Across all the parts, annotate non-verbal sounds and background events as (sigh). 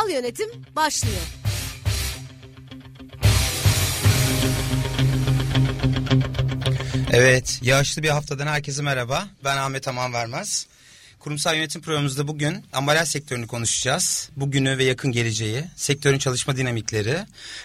Kurumsal yönetim başlıyor. Evet, yağışlı bir haftadan herkese merhaba. Ben Ahmet Aman Vermez. Kurumsal yönetim programımızda bugün ambalaj sektörünü konuşacağız. Bugünü ve yakın geleceği, sektörün çalışma dinamikleri,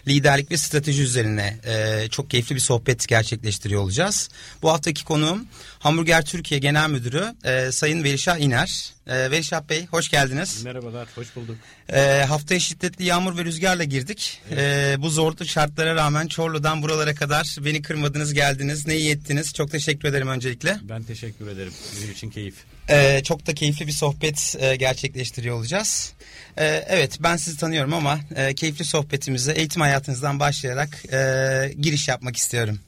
liderlik ve strateji üzerine e, çok keyifli bir sohbet gerçekleştiriyor olacağız. Bu haftaki konuğum Hamburger Türkiye Genel Müdürü e, Sayın Verişah İner. E, Verişah Bey hoş geldiniz. Merhabalar, hoş bulduk. E, haftaya şiddetli yağmur ve rüzgarla girdik. Evet. E, bu zorlu şartlara rağmen Çorlu'dan buralara kadar beni kırmadınız geldiniz. Ne iyi ettiniz. Çok teşekkür ederim öncelikle. Ben teşekkür ederim. Bizim için keyif. Ee, çok da keyifli bir sohbet e, gerçekleştiriyor olacağız. Ee, evet ben sizi tanıyorum ama e, keyifli sohbetimize eğitim hayatınızdan başlayarak e, giriş yapmak istiyorum.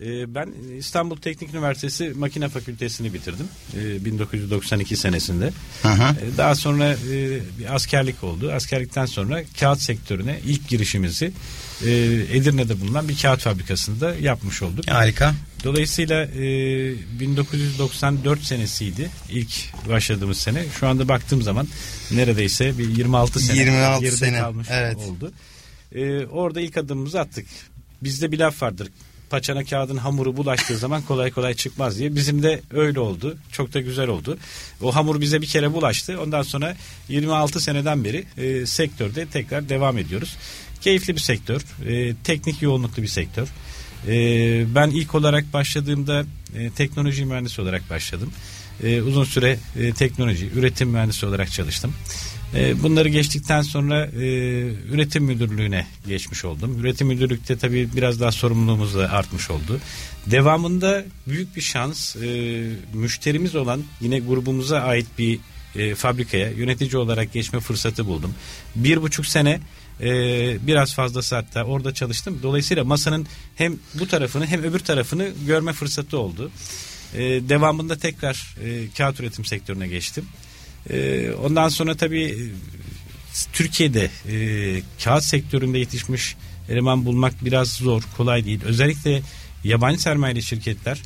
Ee, ben İstanbul Teknik Üniversitesi Makine Fakültesini bitirdim 1992 senesinde. Hı hı. Ee, daha sonra e, bir askerlik oldu. Askerlikten sonra kağıt sektörüne ilk girişimizi e, Edirne'de bulunan bir kağıt fabrikasında yapmış olduk. Harika. Dolayısıyla 1994 senesiydi ilk başladığımız sene. Şu anda baktığım zaman neredeyse bir 26 sene 26 geride sene. kalmış evet. oldu. orada ilk adımımızı attık. Bizde bir laf vardır paçana kağıdın hamuru bulaştığı zaman kolay kolay çıkmaz diye. Bizim de öyle oldu. Çok da güzel oldu. O hamur bize bir kere bulaştı. Ondan sonra 26 seneden beri e, sektörde tekrar devam ediyoruz. Keyifli bir sektör. E, teknik yoğunluklu bir sektör. E, ben ilk olarak başladığımda e, teknoloji mühendisi olarak başladım. E, uzun süre e, teknoloji, üretim mühendisi olarak çalıştım. E, bunları geçtikten sonra e, üretim müdürlüğüne geçmiş oldum. Üretim müdürlükte tabii biraz daha sorumluluğumuz da artmış oldu. Devamında büyük bir şans e, müşterimiz olan yine grubumuza ait bir e, fabrikaya yönetici olarak geçme fırsatı buldum. Bir buçuk sene e, biraz fazlası hatta orada çalıştım. Dolayısıyla masanın hem bu tarafını hem öbür tarafını görme fırsatı oldu. E, devamında tekrar e, kağıt üretim sektörüne geçtim. E, ondan sonra tabii e, Türkiye'de e, kağıt sektöründe yetişmiş eleman bulmak biraz zor, kolay değil. Özellikle yabancı sermayeli şirketler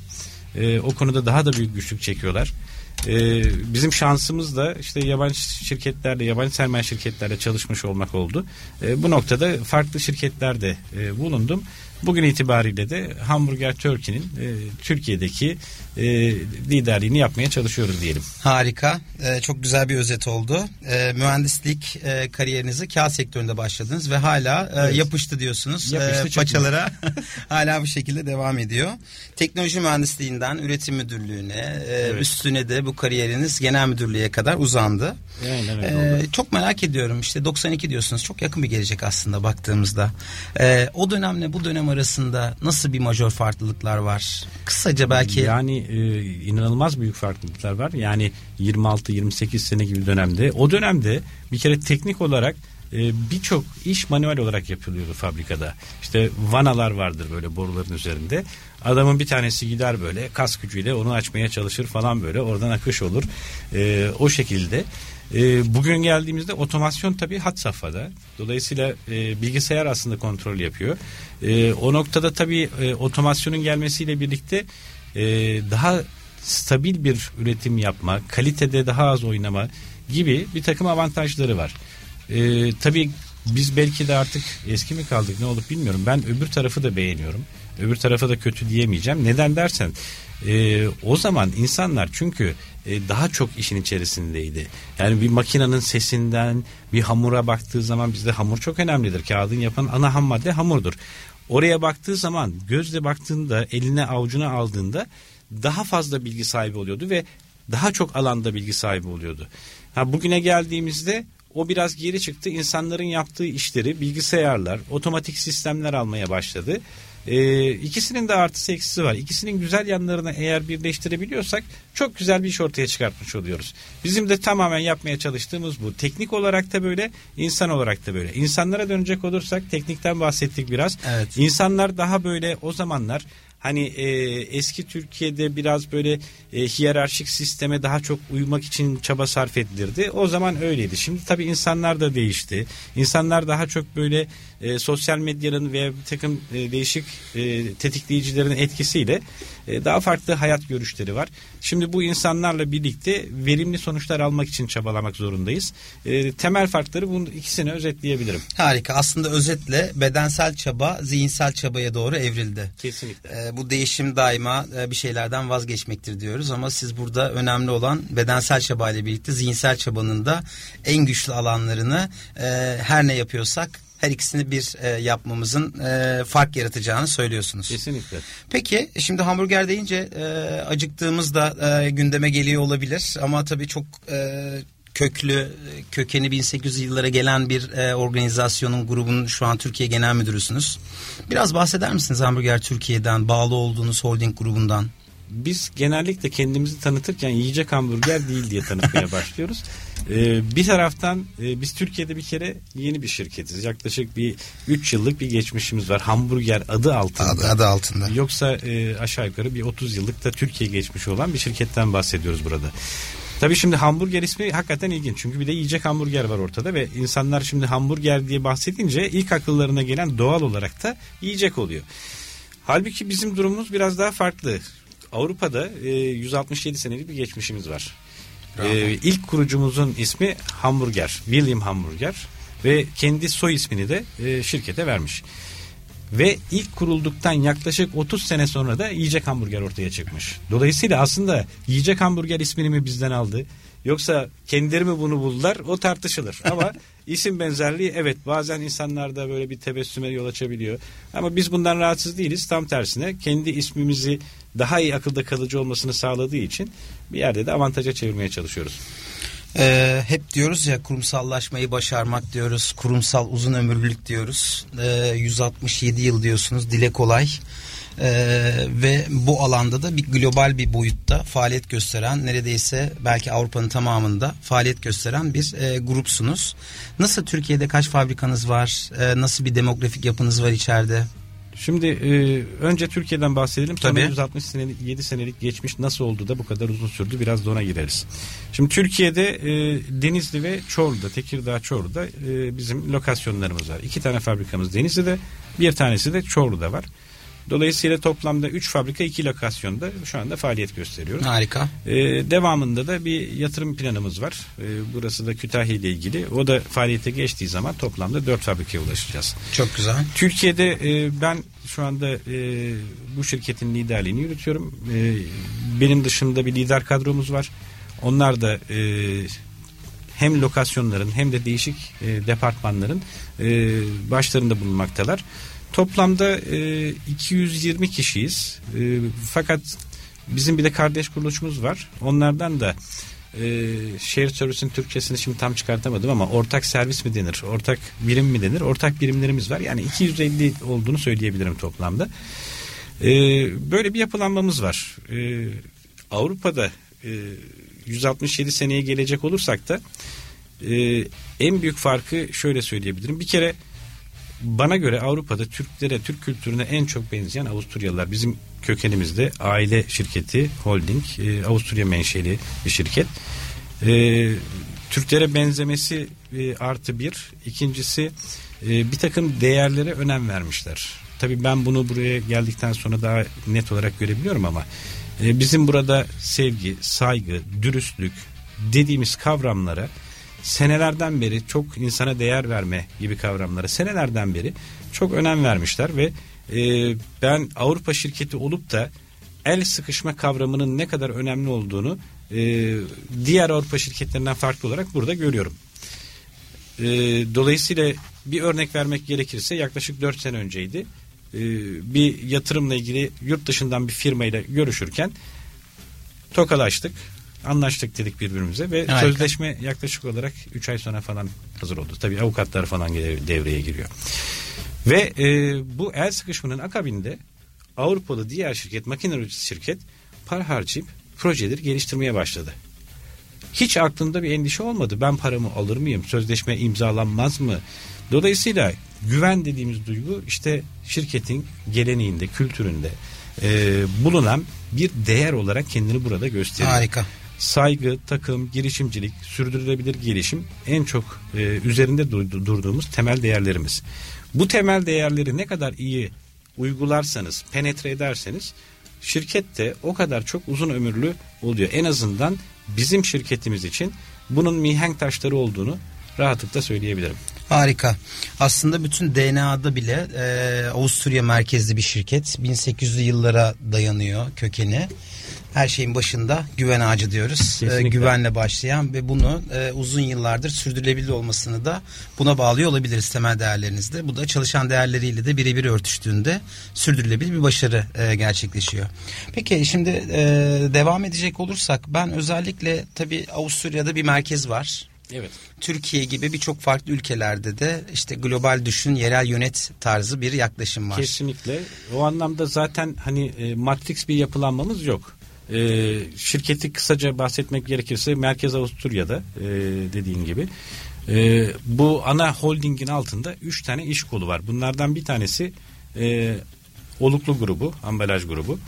e, o konuda daha da büyük güçlük çekiyorlar. E, bizim şansımız da işte yabancı şirketlerle, yabancı sermaye şirketlerle çalışmış olmak oldu. E, bu noktada farklı şirketlerde e, bulundum. Bugün itibariyle de Hamburger Turkey'nin e, Türkiye'deki e, liderliğini yapmaya çalışıyoruz diyelim. Harika. E, çok güzel bir özet oldu. E, mühendislik e, kariyerinizi kağıt sektöründe başladınız ve hala e, evet. yapıştı diyorsunuz. Yapıştı e, paçalara (laughs) hala bu şekilde devam ediyor. Teknoloji mühendisliğinden üretim müdürlüğüne e, evet. üstüne de bu kariyeriniz genel müdürlüğe kadar uzandı. Aynen öyle e, Çok merak ediyorum işte 92 diyorsunuz çok yakın bir gelecek aslında baktığımızda. E, o dönemle bu dönem arasında nasıl bir majör farklılıklar var? Kısaca belki. Yani e, inanılmaz büyük farklılıklar var. Yani 26-28 sene gibi dönemde. O dönemde bir kere teknik olarak e, birçok iş manuel olarak yapılıyordu fabrikada. İşte vanalar vardır böyle boruların üzerinde. Adamın bir tanesi gider böyle kas gücüyle onu açmaya çalışır falan böyle oradan akış olur. E, o şekilde. E, bugün geldiğimizde otomasyon tabii hat safhada. Dolayısıyla e, bilgisayar aslında kontrol yapıyor. E, o noktada tabii e, otomasyonun gelmesiyle birlikte e, daha stabil bir üretim yapma, kalitede daha az oynama gibi bir takım avantajları var. E, tabii biz belki de artık eski mi kaldık ne olup bilmiyorum. Ben öbür tarafı da beğeniyorum. Öbür tarafa da kötü diyemeyeceğim. Neden dersen e, o zaman insanlar çünkü e, daha çok işin içerisindeydi. Yani bir makinenin sesinden bir hamura baktığı zaman bizde hamur çok önemlidir. Kağıdın yapan ana ham madde hamurdur. Oraya baktığı zaman gözle baktığında eline avucuna aldığında daha fazla bilgi sahibi oluyordu ve daha çok alanda bilgi sahibi oluyordu. Ha, bugüne geldiğimizde o biraz geri çıktı. İnsanların yaptığı işleri bilgisayarlar, otomatik sistemler almaya başladı. E, ikisinin de artısı eksisi var. İkisinin güzel yanlarını eğer birleştirebiliyorsak çok güzel bir iş ortaya çıkartmış oluyoruz. Bizim de tamamen yapmaya çalıştığımız bu. Teknik olarak da böyle, insan olarak da böyle. İnsanlara dönecek olursak teknikten bahsettik biraz. Evet. İnsanlar daha böyle o zamanlar hani e, eski Türkiye'de biraz böyle e, hiyerarşik sisteme daha çok uymak için çaba sarf edilirdi. O zaman öyleydi. Şimdi tabii insanlar da değişti. İnsanlar daha çok böyle e, sosyal medyanın veya bir takım e, değişik e, tetikleyicilerin etkisiyle e, daha farklı hayat görüşleri var. Şimdi bu insanlarla birlikte verimli sonuçlar almak için çabalamak zorundayız. E, temel farkları bunun ikisini özetleyebilirim. Harika. Aslında özetle bedensel çaba zihinsel çabaya doğru evrildi. Kesinlikle. Ee, bu değişim daima e, bir şeylerden vazgeçmektir diyoruz ama siz burada önemli olan bedensel çaba ile birlikte zihinsel çabanın da en güçlü alanlarını e, her ne yapıyorsak her ikisini bir e, yapmamızın e, fark yaratacağını söylüyorsunuz. Kesinlikle. Peki şimdi hamburger deyince e, acıktığımız da e, gündeme geliyor olabilir ama tabii çok e, köklü kökeni 1800 yıllara gelen bir e, organizasyonun grubunun şu an Türkiye Genel Müdürüsünüz. Biraz bahseder misiniz Hamburger Türkiye'den bağlı olduğunuz holding grubundan? biz genellikle kendimizi tanıtırken yiyecek hamburger değil diye tanıtmaya (laughs) başlıyoruz. Ee, bir taraftan e, biz Türkiye'de bir kere yeni bir şirketiz. Yaklaşık bir 3 yıllık bir geçmişimiz var. Hamburger adı altında. Adı, adı altında. Yoksa e, aşağı yukarı bir 30 yıllık da Türkiye geçmişi olan bir şirketten bahsediyoruz burada. Tabii şimdi hamburger ismi hakikaten ilginç. Çünkü bir de yiyecek hamburger var ortada ve insanlar şimdi hamburger diye bahsedince ilk akıllarına gelen doğal olarak da yiyecek oluyor. Halbuki bizim durumumuz biraz daha farklı. Avrupa'da e, 167 senelik bir geçmişimiz var. E, ilk kurucumuzun ismi Hamburger, William Hamburger ve kendi soy ismini de e, şirkete vermiş. Ve ilk kurulduktan yaklaşık 30 sene sonra da yiyecek hamburger ortaya çıkmış. Dolayısıyla aslında yiyecek hamburger ismini mi bizden aldı? Yoksa kendileri mi bunu buldular? O tartışılır. Ama (laughs) isim benzerliği evet bazen insanlarda böyle bir tebessüme yol açabiliyor. Ama biz bundan rahatsız değiliz. Tam tersine kendi ismimizi daha iyi akılda kalıcı olmasını sağladığı için bir yerde de avantaja çevirmeye çalışıyoruz. Ee, hep diyoruz ya kurumsallaşmayı başarmak diyoruz. Kurumsal uzun ömürlülük diyoruz. Ee, 167 yıl diyorsunuz. Dile kolay. Ee, ve bu alanda da bir global bir boyutta faaliyet gösteren neredeyse belki Avrupa'nın tamamında faaliyet gösteren bir e, grupsunuz. Nasıl Türkiye'de kaç fabrikanız var? E, nasıl bir demografik yapınız var içeride? Şimdi e, önce Türkiye'den bahsedelim. Tabii. 160 senelik 7 senelik geçmiş nasıl oldu da bu kadar uzun sürdü biraz da ona gireriz. Şimdi Türkiye'de e, Denizli ve Çorlu'da Tekirdağ Çorlu'da e, bizim lokasyonlarımız var. İki tane fabrikamız Denizli'de bir tanesi de Çorlu'da var. Dolayısıyla toplamda 3 fabrika 2 lokasyonda şu anda faaliyet gösteriyoruz. Harika. Ee, devamında da bir yatırım planımız var. Ee, burası da Kütahya ile ilgili. O da faaliyete geçtiği zaman toplamda 4 fabrikaya ulaşacağız. Çok güzel. Türkiye'de e, ben şu anda e, bu şirketin liderliğini yürütüyorum. E, benim dışında bir lider kadromuz var. Onlar da e, hem lokasyonların hem de değişik e, departmanların e, başlarında bulunmaktalar. Toplamda e, 220 kişiyiz. E, fakat bizim bir de kardeş kuruluşumuz var. Onlardan da e, şehir servisin Türkçesini şimdi tam çıkartamadım ama ortak servis mi denir, ortak birim mi denir? Ortak birimlerimiz var. Yani 250 olduğunu söyleyebilirim toplamda. E, böyle bir yapılanmamız var. E, Avrupa'da e, 167 seneye gelecek olursak da e, en büyük farkı şöyle söyleyebilirim. Bir kere bana göre Avrupa'da Türklere, Türk kültürüne en çok benzeyen Avusturyalılar. Bizim kökenimizde aile şirketi, holding, e, Avusturya menşeli bir şirket. E, Türklere benzemesi e, artı bir. İkincisi e, bir takım değerlere önem vermişler. Tabii ben bunu buraya geldikten sonra daha net olarak görebiliyorum ama e, bizim burada sevgi, saygı, dürüstlük dediğimiz kavramlara senelerden beri çok insana değer verme gibi kavramlara senelerden beri çok önem vermişler ve e, ben Avrupa şirketi olup da el sıkışma kavramının ne kadar önemli olduğunu e, diğer Avrupa şirketlerinden farklı olarak burada görüyorum. E, dolayısıyla bir örnek vermek gerekirse yaklaşık 4 sene önceydi. E, bir yatırımla ilgili yurt dışından bir firmayla görüşürken tokalaştık anlaştık dedik birbirimize ve Harika. sözleşme yaklaşık olarak 3 ay sonra falan hazır oldu. Tabii avukatlar falan devreye giriyor. Ve e, bu el sıkışmanın akabinde Avrupalı diğer şirket, makine üreticisi şirket para harcayıp projeleri geliştirmeye başladı. Hiç aklında bir endişe olmadı. Ben paramı alır mıyım? Sözleşme imzalanmaz mı? Dolayısıyla güven dediğimiz duygu işte şirketin geleneğinde, kültüründe e, bulunan bir değer olarak kendini burada gösteriyor. Harika. Saygı, takım, girişimcilik, sürdürülebilir gelişim en çok e, üzerinde durduğumuz temel değerlerimiz. Bu temel değerleri ne kadar iyi uygularsanız, penetre ederseniz şirket de o kadar çok uzun ömürlü oluyor. En azından bizim şirketimiz için bunun mihenk taşları olduğunu rahatlıkla söyleyebilirim. Harika. Aslında bütün DNA'da bile e, Avusturya merkezli bir şirket. 1800'lü yıllara dayanıyor kökeni. Her şeyin başında güven ağacı diyoruz. E, güvenle başlayan ve bunu e, uzun yıllardır sürdürülebilir olmasını da buna bağlıyor olabiliriz temel değerlerinizde. Bu da çalışan değerleriyle de birebir örtüştüğünde sürdürülebilir bir başarı e, gerçekleşiyor. Peki şimdi e, devam edecek olursak ben özellikle tabii Avusturya'da bir merkez var. Evet. Türkiye gibi birçok farklı ülkelerde de işte global düşün, yerel yönet tarzı bir yaklaşım var. Kesinlikle. O anlamda zaten hani e, matrix bir yapılanmamız yok. E, şirketi kısaca bahsetmek gerekirse Merkez Avusturya'da e, dediğin gibi. E, bu ana holdingin altında üç tane iş kolu var. Bunlardan bir tanesi e, Oluklu grubu, ambalaj grubu.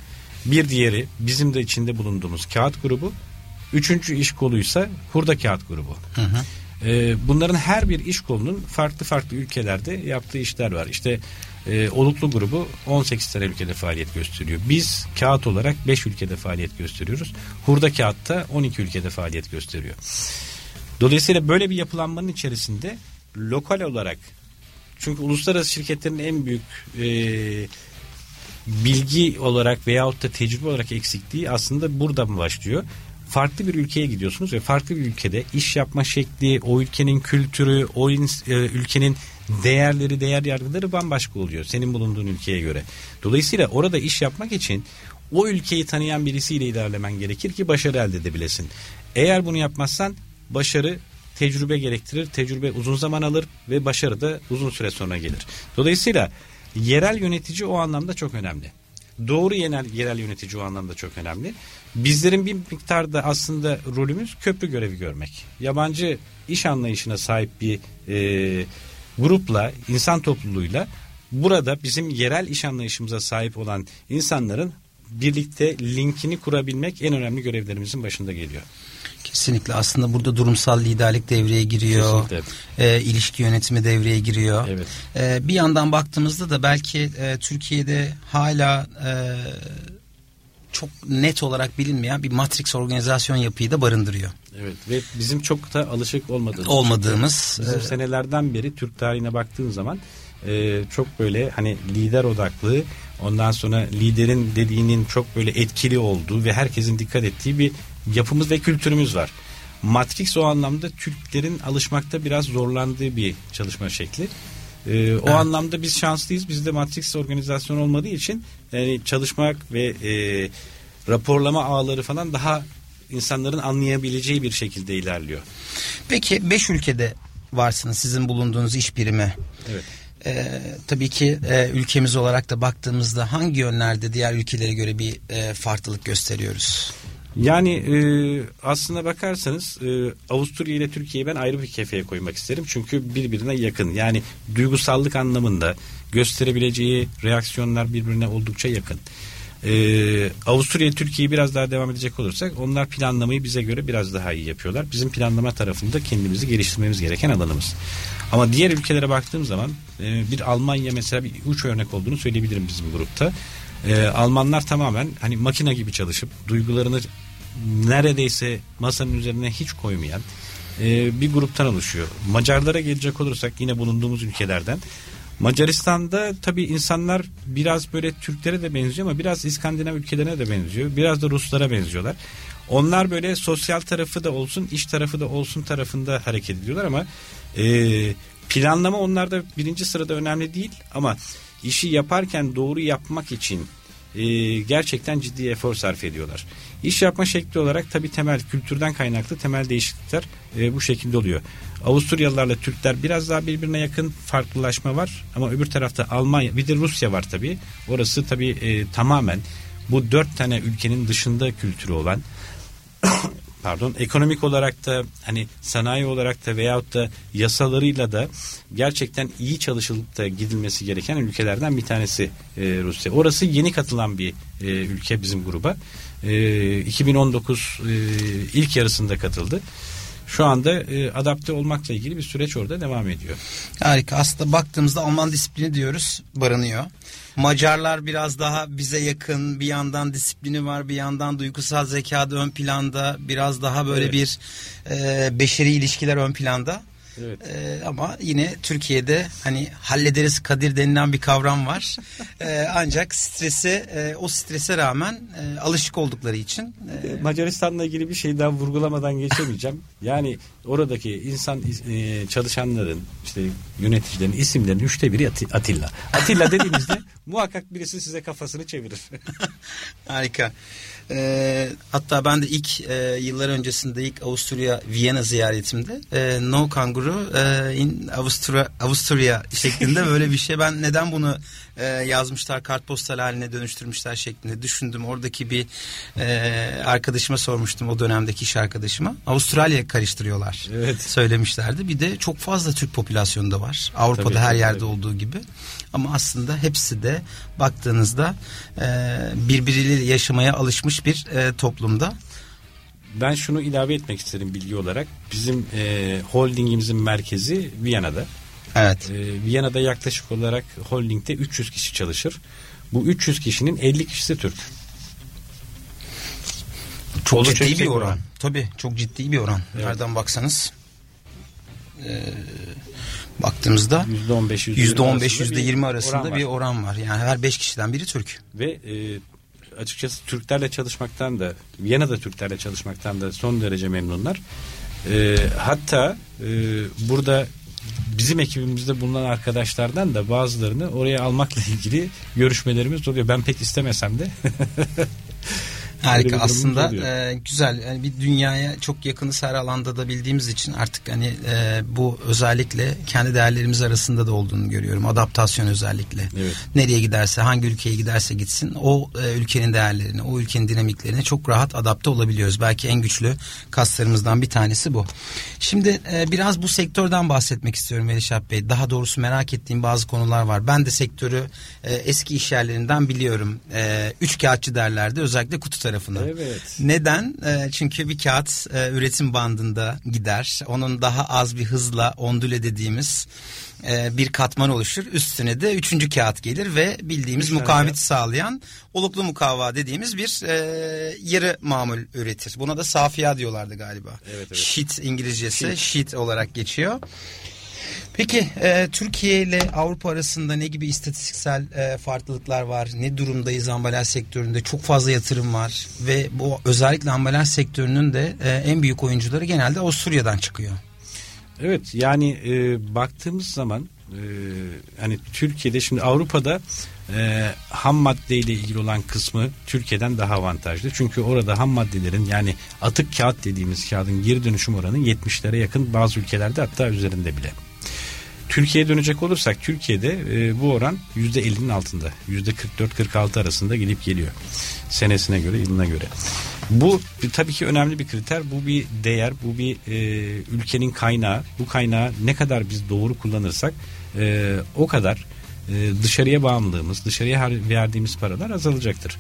Bir diğeri bizim de içinde bulunduğumuz kağıt grubu. Üçüncü iş koluysa hurda kağıt grubu. Hı hı. Ee, bunların her bir iş kolunun farklı farklı ülkelerde yaptığı işler var. İşte e, Oluklu grubu 18 tane ülkede faaliyet gösteriyor. Biz kağıt olarak 5 ülkede faaliyet gösteriyoruz. Hurda kağıtta 12 ülkede faaliyet gösteriyor. Dolayısıyla böyle bir yapılanmanın içerisinde lokal olarak çünkü uluslararası şirketlerin en büyük e, bilgi olarak veyahut da tecrübe olarak eksikliği aslında burada mı başlıyor? Farklı bir ülkeye gidiyorsunuz ve farklı bir ülkede iş yapma şekli, o ülkenin kültürü, o e, ülkenin değerleri, değer yargıları bambaşka oluyor senin bulunduğun ülkeye göre. Dolayısıyla orada iş yapmak için o ülkeyi tanıyan birisiyle ilerlemen gerekir ki başarı elde edebilesin. Eğer bunu yapmazsan başarı tecrübe gerektirir. Tecrübe uzun zaman alır ve başarı da uzun süre sonra gelir. Dolayısıyla yerel yönetici o anlamda çok önemli. Doğru yerel, yerel yönetici o anlamda çok önemli. Bizlerin bir miktarda aslında rolümüz köprü görevi görmek. Yabancı iş anlayışına sahip bir e, grupla, insan topluluğuyla burada bizim yerel iş anlayışımıza sahip olan insanların birlikte linkini kurabilmek en önemli görevlerimizin başında geliyor. Kesinlikle aslında burada durumsal liderlik devreye giriyor. E, ilişki yönetimi devreye giriyor. Evet. E, bir yandan baktığımızda da belki e, Türkiye'de hala e, çok net olarak bilinmeyen bir matrix organizasyon yapıyı da barındırıyor. Evet ve bizim çok da alışık olmadığımız. Olmadığımız. Bizim e, senelerden beri Türk tarihine baktığın zaman e, çok böyle hani lider odaklı ondan sonra liderin dediğinin çok böyle etkili olduğu ve herkesin dikkat ettiği bir yapımız ve kültürümüz var. Matrix o anlamda Türklerin alışmakta biraz zorlandığı bir çalışma şekli. Ee, o evet. anlamda biz şanslıyız. Bizde Matrix organizasyon olmadığı için yani çalışmak ve e, raporlama ağları falan daha insanların anlayabileceği bir şekilde ilerliyor. Peki 5 ülkede varsınız sizin bulunduğunuz iş birimi. Evet. Ee, tabii ki e, ülkemiz olarak da baktığımızda hangi yönlerde diğer ülkelere göre bir e, farklılık gösteriyoruz? Yani e, aslına bakarsanız e, Avusturya ile Türkiye'yi ben ayrı bir kefeye koymak isterim. Çünkü birbirine yakın. Yani duygusallık anlamında gösterebileceği reaksiyonlar birbirine oldukça yakın. Ee, Avusturya Türkiye'yi biraz daha devam edecek olursak onlar planlamayı bize göre biraz daha iyi yapıyorlar. Bizim planlama tarafında kendimizi geliştirmemiz gereken alanımız. Ama diğer ülkelere baktığım zaman e, bir Almanya mesela bir uç örnek olduğunu söyleyebilirim bizim grupta. E, Almanlar tamamen hani makine gibi çalışıp duygularını neredeyse masanın üzerine hiç koymayan e, bir gruptan oluşuyor. Macarlara gelecek olursak yine bulunduğumuz ülkelerden Macaristan'da tabii insanlar biraz böyle Türklere de benziyor ama biraz İskandinav ülkelerine de benziyor. Biraz da Ruslara benziyorlar. Onlar böyle sosyal tarafı da olsun, iş tarafı da olsun tarafında hareket ediyorlar ama e, planlama onlarda birinci sırada önemli değil ama işi yaparken doğru yapmak için e, gerçekten ciddi efor sarf ediyorlar. İş yapma şekli olarak tabii temel kültürden kaynaklı temel değişiklikler e, bu şekilde oluyor. Avusturyalılarla Türkler biraz daha birbirine yakın farklılaşma var ama öbür tarafta Almanya bir de Rusya var tabii. Orası tabii e, tamamen bu dört tane ülkenin dışında kültürü olan (coughs) pardon ekonomik olarak da hani sanayi olarak da veyahut da yasalarıyla da gerçekten iyi çalışılıp da gidilmesi gereken ülkelerden bir tanesi e, Rusya. Orası yeni katılan bir e, ülke bizim gruba. E, 2019 e, ilk yarısında katıldı. Şu anda e, adapte olmakla ilgili bir süreç orada devam ediyor. Harika. Aslında baktığımızda Alman disiplini diyoruz barınıyor. Macarlar biraz daha bize yakın bir yandan disiplini var bir yandan duygusal zekada ön planda biraz daha böyle Evet. bir e, beşeri ilişkiler ön planda. Evet. E, ama yine Türkiye'de hani hallederiz kadir denilen bir kavram var. E, ancak stresi e, o strese rağmen e, alışık oldukları için e, Macaristan'la ilgili bir şey daha vurgulamadan geçemeyeceğim. (laughs) Yani oradaki insan e, çalışanların işte yöneticilerin isimlerinin üçte biri Ati- Atilla. Atilla dediğinizde (laughs) muhakkak birisi size kafasını çevirir. Harika. Ee, hatta ben de ilk e, yıllar öncesinde ilk Avusturya Viyana ziyaretimde e, No Kanguru e, in Avusturya, Avusturya şeklinde (laughs) böyle bir şey. Ben neden bunu e, yazmışlar kartpostal haline dönüştürmüşler şeklinde düşündüm. Oradaki bir e, arkadaşıma sormuştum o dönemdeki iş arkadaşıma. Avustralya karıştırıyorlar. Evet. Söylemişlerdi. Bir de çok fazla Türk popülasyonu da var. Avrupa'da Tabii, her tabii, yerde tabii. olduğu gibi. Ama aslında hepsi de baktığınızda e, birbiriyle yaşamaya alışmış bir e, toplumda. Ben şunu ilave etmek isterim bilgi olarak. Bizim e, holdingimizin merkezi Viyana'da. Evet. E, Viyana'da yaklaşık olarak holdingde 300 kişi çalışır. Bu 300 kişinin 50 kişisi Türk. Çok Oldukça ciddi bir oran. oran. Tabii çok ciddi bir oran. Evet. Nereden baksanız e, baktığımızda %15, %15 arasında bir %20 arasında oran bir oran var. Yani her 5 kişiden biri Türk. Ve e, açıkçası Türklerle çalışmaktan da Viyana'da Türklerle çalışmaktan da son derece memnunlar. E, hatta e, burada bizim ekibimizde bulunan arkadaşlardan da bazılarını oraya almakla ilgili görüşmelerimiz oluyor. Ben pek istemesem de. (laughs) Harika. aslında e, güzel. Yani bir dünyaya çok yakınız her alanda da bildiğimiz için artık hani e, bu özellikle kendi değerlerimiz arasında da olduğunu görüyorum. Adaptasyon özellikle. Evet. nereye giderse hangi ülkeye giderse gitsin o e, ülkenin değerlerini o ülkenin dinamiklerine çok rahat adapte olabiliyoruz. Belki en güçlü kaslarımızdan bir tanesi bu. Şimdi e, biraz bu sektörden bahsetmek istiyorum Melişah Bey. Daha doğrusu merak ettiğim bazı konular var. Ben de sektörü e, eski iş yerlerinden biliyorum. E, üç kağıtçı derlerdi. Özellikle kutu tarafına Evet. neden? Ee, çünkü bir kağıt e, üretim bandında gider. Onun daha az bir hızla ondüle dediğimiz e, bir katman oluşur. Üstüne de üçüncü kağıt gelir ve bildiğimiz tane mukaveti kağıt. sağlayan oluklu mukavva dediğimiz bir e, yarı mamul üretir. Buna da safiya diyorlardı galiba. Evet, evet. Sheet İngilizcesi Sheet. sheet olarak geçiyor. Peki e, Türkiye ile Avrupa arasında ne gibi istatistiksel e, farklılıklar var? Ne durumdayız ambalaj sektöründe? Çok fazla yatırım var ve bu özellikle ambalaj sektörünün de e, en büyük oyuncuları genelde Avusturya'dan çıkıyor. Evet yani e, baktığımız zaman e, hani Türkiye'de şimdi Avrupa'da e, ham madde ile ilgili olan kısmı Türkiye'den daha avantajlı. Çünkü orada ham maddelerin yani atık kağıt dediğimiz kağıdın geri dönüşüm oranı 70'lere yakın bazı ülkelerde hatta üzerinde bile. Türkiye'ye dönecek olursak Türkiye'de e, bu oran %50'nin altında. %44-46 arasında gidip geliyor. Senesine göre, yılına göre. Bu tabii ki önemli bir kriter. Bu bir değer, bu bir e, ülkenin kaynağı. Bu kaynağı ne kadar biz doğru kullanırsak e, o kadar e, dışarıya bağımlılığımız, dışarıya verdiğimiz paralar azalacaktır.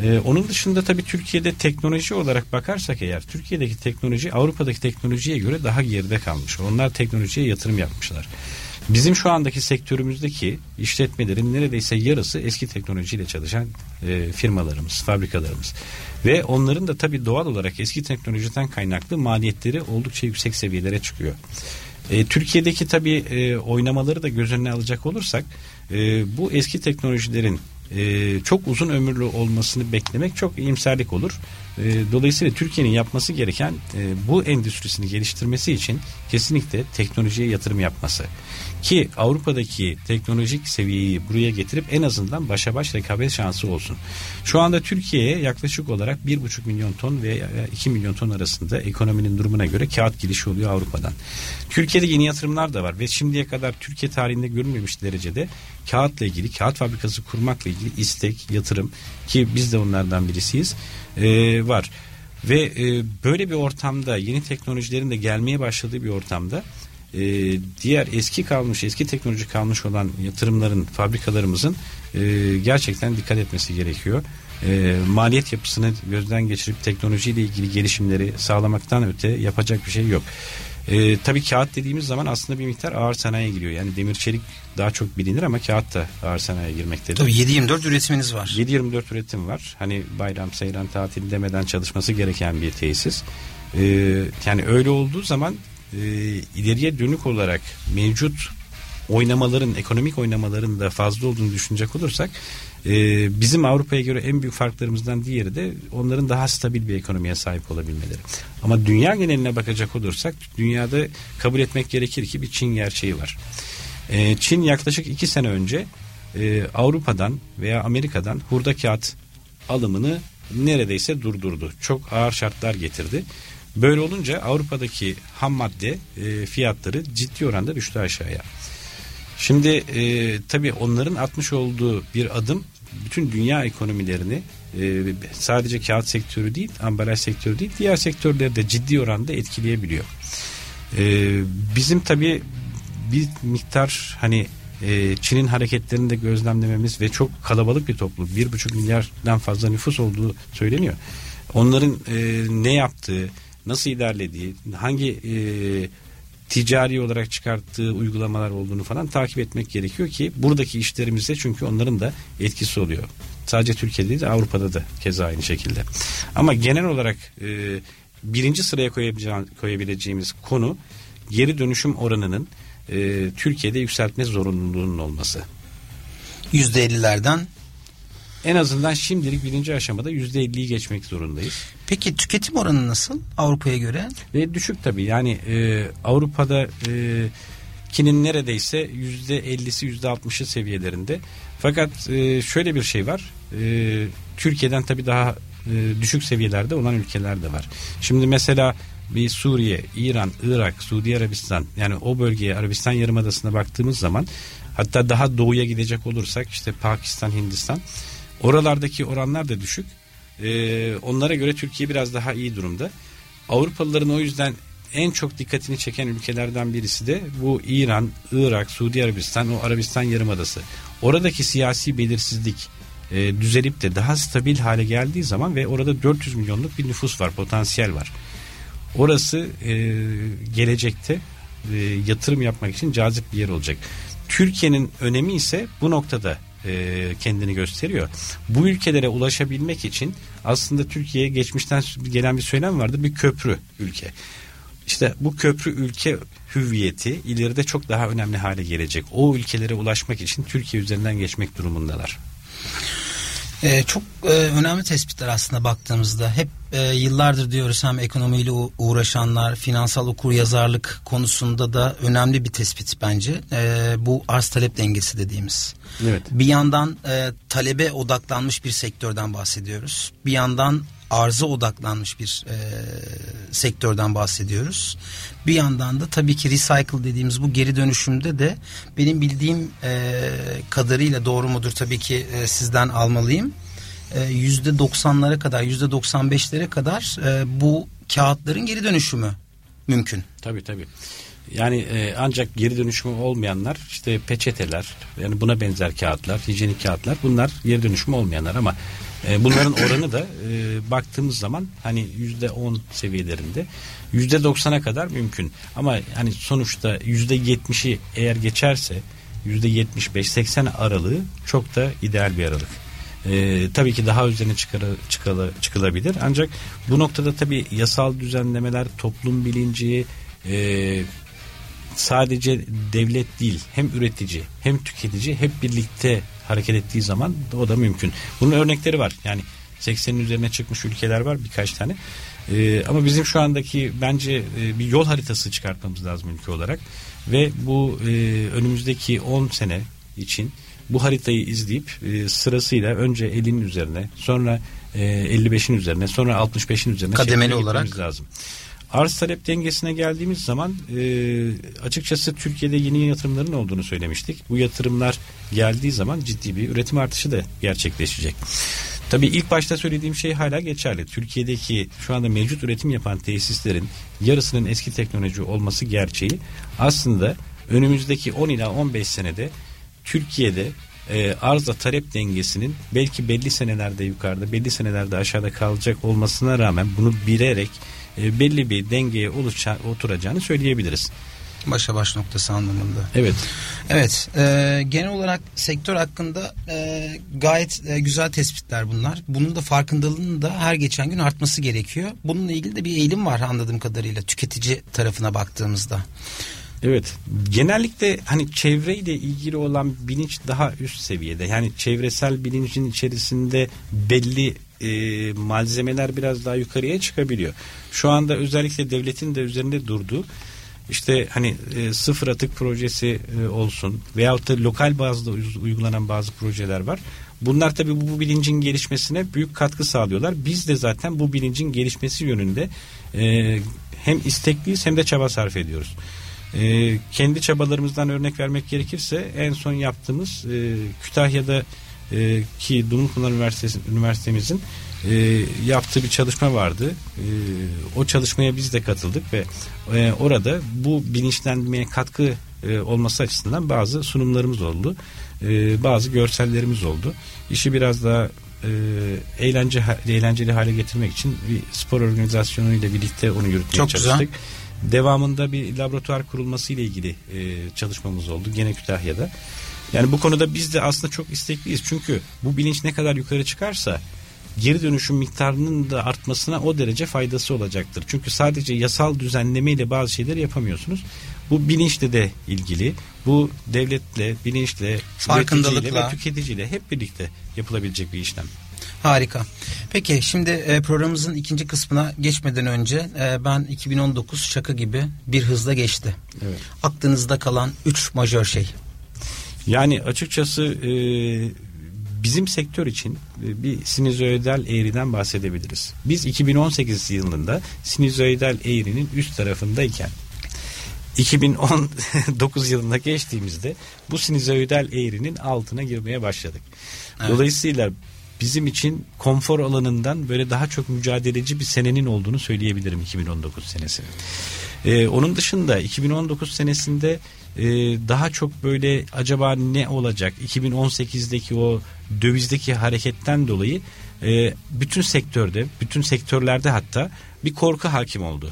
Ee, onun dışında tabii Türkiye'de teknoloji olarak bakarsak eğer Türkiye'deki teknoloji Avrupa'daki teknolojiye göre daha geride kalmış. Onlar teknolojiye yatırım yapmışlar. Bizim şu andaki sektörümüzdeki işletmelerin neredeyse yarısı eski teknolojiyle çalışan e, firmalarımız, fabrikalarımız. Ve onların da tabii doğal olarak eski teknolojiden kaynaklı maliyetleri oldukça yüksek seviyelere çıkıyor. E, Türkiye'deki tabii e, oynamaları da göz önüne alacak olursak e, bu eski teknolojilerin e, çok uzun ömürlü olmasını beklemek çok iyimserlik olur. E, dolayısıyla Türkiye'nin yapması gereken e, bu endüstrisini geliştirmesi için kesinlikle teknolojiye yatırım yapması. Ki Avrupa'daki teknolojik seviyeyi buraya getirip en azından başa baş rekabet şansı olsun. Şu anda Türkiye'ye yaklaşık olarak 1,5 milyon ton ve 2 milyon ton arasında ekonominin durumuna göre kağıt girişi oluyor Avrupa'dan. Türkiye'de yeni yatırımlar da var ve şimdiye kadar Türkiye tarihinde görülmemiş derecede kağıtla ilgili, kağıt fabrikası kurmakla ilgili istek, yatırım ki biz de onlardan birisiyiz e, var. Ve e, böyle bir ortamda yeni teknolojilerin de gelmeye başladığı bir ortamda e, diğer eski kalmış eski teknoloji kalmış olan yatırımların fabrikalarımızın e, gerçekten dikkat etmesi gerekiyor. E, maliyet yapısını gözden geçirip teknolojiyle ilgili gelişimleri sağlamaktan öte yapacak bir şey yok. E, tabii kağıt dediğimiz zaman aslında bir miktar ağır sanayiye giriyor. Yani demir çelik daha çok bilinir ama kağıt da ağır sanayiye girmektedir. Tabii 7-24 üretiminiz var. 7-24 üretim var. Hani bayram, seyran, tatil demeden çalışması gereken bir tesis. E, yani öyle olduğu zaman e, ileriye dönük olarak mevcut oynamaların, ekonomik oynamaların da fazla olduğunu düşünecek olursak e, bizim Avrupa'ya göre en büyük farklarımızdan diğeri de onların daha stabil bir ekonomiye sahip olabilmeleri. Ama dünya geneline bakacak olursak dünyada kabul etmek gerekir ki bir Çin gerçeği var. E, Çin yaklaşık iki sene önce e, Avrupa'dan veya Amerika'dan hurda kağıt alımını neredeyse durdurdu. Çok ağır şartlar getirdi. Böyle olunca Avrupa'daki ham madde e, fiyatları ciddi oranda düştü aşağıya. Şimdi e, tabii onların atmış olduğu bir adım bütün dünya ekonomilerini e, sadece kağıt sektörü değil, ambalaj sektörü değil, diğer sektörleri de ciddi oranda etkileyebiliyor. E, bizim tabii bir miktar hani e, Çin'in hareketlerini de gözlemlememiz ve çok kalabalık bir toplum, bir buçuk milyardan fazla nüfus olduğu söyleniyor. Onların e, ne yaptığı, nasıl ilerlediği, hangi e, ticari olarak çıkarttığı uygulamalar olduğunu falan takip etmek gerekiyor ki buradaki işlerimizde çünkü onların da etkisi oluyor. Sadece Türkiye'de değil Avrupa'da da keza aynı şekilde. Ama genel olarak e, birinci sıraya koyabileceğimiz konu geri dönüşüm oranının e, Türkiye'de yükseltme zorunluluğunun olması. %50'lerden en azından şimdilik birinci aşamada yüzde elliyi geçmek zorundayız. Peki tüketim oranı nasıl Avrupa'ya göre? Ve düşük tabii yani e, Avrupa'da e, kinin neredeyse yüzde ellisi yüzde altmışı seviyelerinde. Fakat e, şöyle bir şey var. E, Türkiye'den tabii daha e, düşük seviyelerde olan ülkeler de var. Şimdi mesela bir Suriye, İran, Irak, Suudi Arabistan yani o bölgeye Arabistan Yarımadası'na baktığımız zaman hatta daha doğuya gidecek olursak işte Pakistan, Hindistan Oralardaki oranlar da düşük. Ee, onlara göre Türkiye biraz daha iyi durumda. Avrupalıların o yüzden en çok dikkatini çeken ülkelerden birisi de bu İran, Irak, Suudi Arabistan, o Arabistan Yarımadası. Oradaki siyasi belirsizlik e, düzelip de daha stabil hale geldiği zaman ve orada 400 milyonluk bir nüfus var, potansiyel var. Orası e, gelecekte e, yatırım yapmak için cazip bir yer olacak. Türkiye'nin önemi ise bu noktada e, kendini gösteriyor. Bu ülkelere ulaşabilmek için aslında Türkiye'ye geçmişten gelen bir söylem vardı bir köprü ülke. İşte bu köprü ülke hüviyeti ileride çok daha önemli hale gelecek. O ülkelere ulaşmak için Türkiye üzerinden geçmek durumundalar. Ee, çok e, önemli tespitler aslında baktığımızda. Hep e, yıllardır diyoruz hem ekonomiyle uğraşanlar, finansal okur yazarlık konusunda da önemli bir tespit bence. E, bu arz talep dengesi dediğimiz. Evet. Bir yandan e, talebe odaklanmış bir sektörden bahsediyoruz. Bir yandan arıza odaklanmış bir e, sektörden bahsediyoruz. Bir yandan da tabii ki recycle dediğimiz bu geri dönüşümde de benim bildiğim e, kadarıyla doğru mudur tabii ki e, sizden almalıyım. Yüzde doksanlara kadar yüzde doksan beşlere kadar e, bu kağıtların geri dönüşümü mümkün. Tabii tabii. Yani e, ancak geri dönüşümü olmayanlar işte peçeteler yani buna benzer kağıtlar, hijyenik kağıtlar bunlar geri dönüşümü olmayanlar ama e, bunların oranı da e, baktığımız zaman hani yüzde on seviyelerinde yüzde doksana kadar mümkün. Ama hani sonuçta yüzde yetmişi eğer geçerse yüzde yetmiş beş seksen aralığı çok da ideal bir aralık. Ee, tabii ki daha üzerine çıkara, çıkala, çıkılabilir. Ancak bu noktada tabii yasal düzenlemeler, toplum bilinci, e, sadece devlet değil hem üretici hem tüketici hep birlikte hareket ettiği zaman o da mümkün. Bunun örnekleri var. Yani 80'in üzerine çıkmış ülkeler var birkaç tane. E, ama bizim şu andaki bence e, bir yol haritası çıkartmamız lazım ülke olarak. Ve bu e, önümüzdeki 10 sene için bu haritayı izleyip e, sırasıyla önce 50'nin üzerine sonra e, 55'in üzerine sonra 65'in üzerine kademeli olarak lazım. Arz talep dengesine geldiğimiz zaman e, açıkçası Türkiye'de yeni yatırımların olduğunu söylemiştik. Bu yatırımlar geldiği zaman ciddi bir üretim artışı da gerçekleşecek. Tabii ilk başta söylediğim şey hala geçerli. Türkiye'deki şu anda mevcut üretim yapan tesislerin yarısının eski teknoloji olması gerçeği aslında önümüzdeki 10 ila 15 senede Türkiye'de e, arzla talep dengesinin belki belli senelerde yukarıda belli senelerde aşağıda kalacak olmasına rağmen bunu bilerek e, belli bir dengeye oluşa, oturacağını söyleyebiliriz. Başa baş noktası anlamında. Evet. Evet. E, genel olarak sektör hakkında e, gayet e, güzel tespitler bunlar. Bunun da farkındalığının da her geçen gün artması gerekiyor. Bununla ilgili de bir eğilim var anladığım kadarıyla tüketici tarafına baktığımızda. Evet. Genellikle hani çevreyle ilgili olan bilinç daha üst seviyede. Yani çevresel bilincin içerisinde belli e, malzemeler biraz daha yukarıya çıkabiliyor. Şu anda özellikle devletin de üzerinde durduğu işte hani e, sıfır atık projesi e, olsun veyahut da lokal bazda uygulanan bazı projeler var. Bunlar tabii bu, bu bilincin gelişmesine büyük katkı sağlıyorlar. Biz de zaten bu bilincin gelişmesi yönünde e, hem istekliyiz hem de çaba sarf ediyoruz. E, kendi çabalarımızdan örnek vermek gerekirse en son yaptığımız e, Kütahya'da e, ki Dumlupınar Üniversitesi, Üniversitemizin e, yaptığı bir çalışma vardı. E, o çalışmaya biz de katıldık ve e, orada bu bilinçlenmeye katkı e, olması açısından bazı sunumlarımız oldu. E, bazı görsellerimiz oldu. İşi biraz daha e, eğlence eğlenceli hale getirmek için bir spor organizasyonu ile birlikte onu yürütmeye Çok çalıştık. Güzel. Devamında bir laboratuvar kurulması ile ilgili e, çalışmamız oldu gene Kütahya'da. Yani bu konuda biz de aslında çok istekliyiz. Çünkü bu bilinç ne kadar yukarı çıkarsa geri dönüşüm miktarının da artmasına o derece faydası olacaktır. Çünkü sadece yasal düzenleme ile bazı şeyleri yapamıyorsunuz. Bu bilinçle de ilgili. Bu devletle, bilinçle, farkındalıkla ve tüketiciyle hep birlikte yapılabilecek bir işlem. Harika. Peki şimdi e, programımızın ikinci kısmına geçmeden önce e, ben 2019 şaka gibi bir hızla geçti. Evet. Aklınızda kalan üç majör şey. Yani açıkçası e, bizim sektör için e, bir sinüzoidal eğriden bahsedebiliriz. Biz 2018 yılında sinüzoidal eğrinin üst tarafındayken 2019 yılında geçtiğimizde bu sinüzoidal eğrinin altına girmeye başladık. Evet. Dolayısıyla bizim için konfor alanından böyle daha çok mücadeleci bir senenin olduğunu söyleyebilirim 2019 senesi. Ee, onun dışında 2019 senesinde e, daha çok böyle acaba ne olacak 2018'deki o dövizdeki hareketten dolayı e, bütün sektörde bütün sektörlerde hatta bir korku hakim oldu.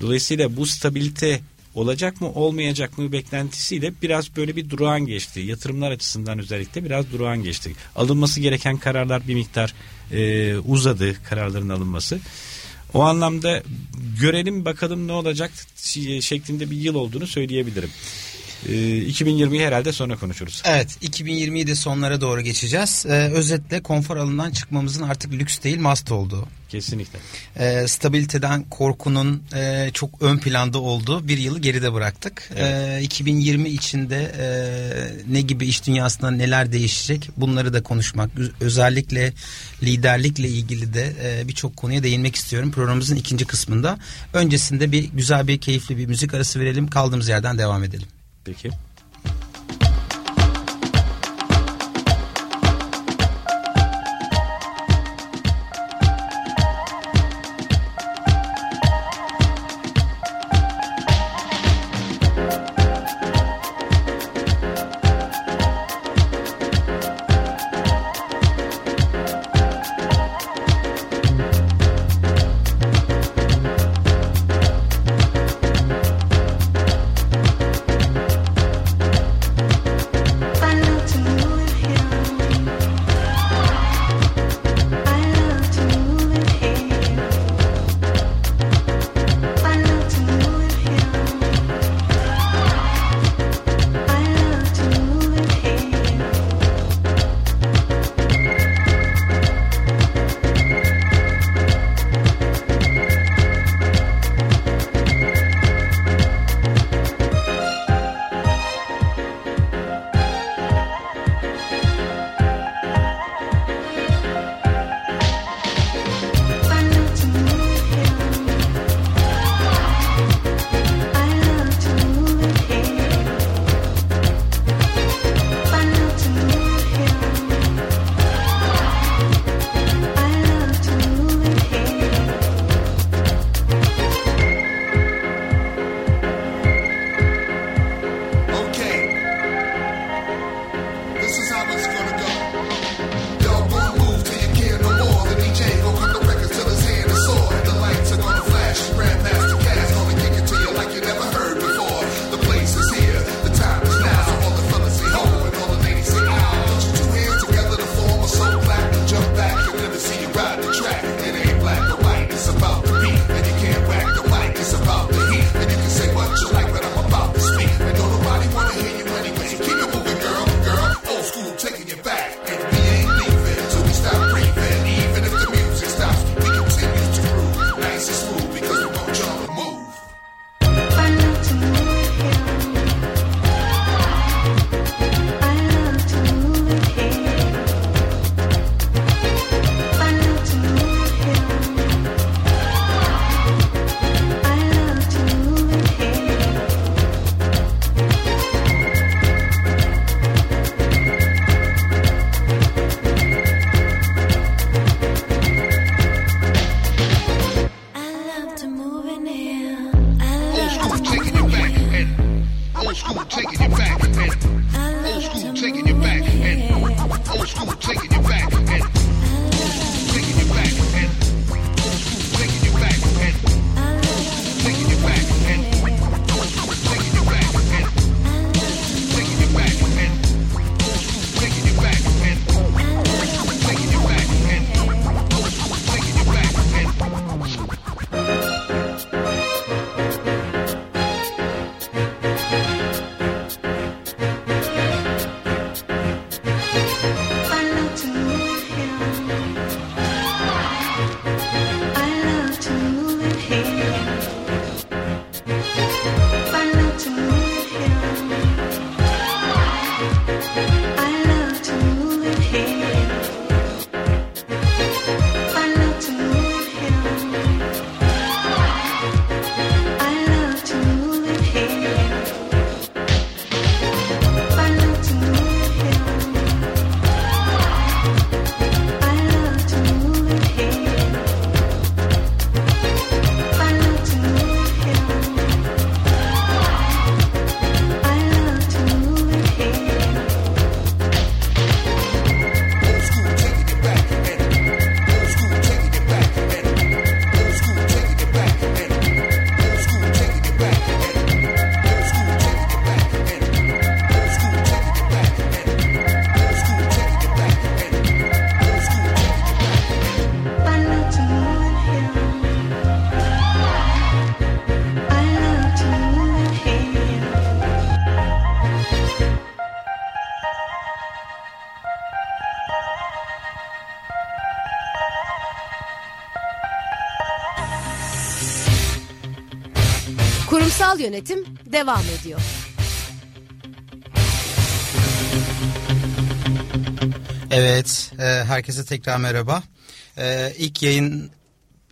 Dolayısıyla bu stabilite olacak mı olmayacak mı beklentisiyle biraz böyle bir durağan geçti. Yatırımlar açısından özellikle biraz durağan geçti. Alınması gereken kararlar bir miktar e, uzadı kararların alınması. O anlamda görelim bakalım ne olacak şeklinde bir yıl olduğunu söyleyebilirim. 2020'yi ee, herhalde sonra konuşuruz. Evet 2020'yi de sonlara doğru geçeceğiz. Ee, özetle konfor alanından çıkmamızın artık lüks değil must olduğu. Kesinlikle. Ee, stabiliteden korkunun e, çok ön planda olduğu bir yılı geride bıraktık. Evet. Ee, 2020 içinde e, ne gibi iş dünyasında neler değişecek bunları da konuşmak. Özellikle liderlikle ilgili de e, birçok konuya değinmek istiyorum programımızın ikinci kısmında. Öncesinde bir güzel bir keyifli bir müzik arası verelim kaldığımız yerden devam edelim. Peki. Yönetim devam ediyor. Evet, e, herkese tekrar merhaba. E, ilk yayın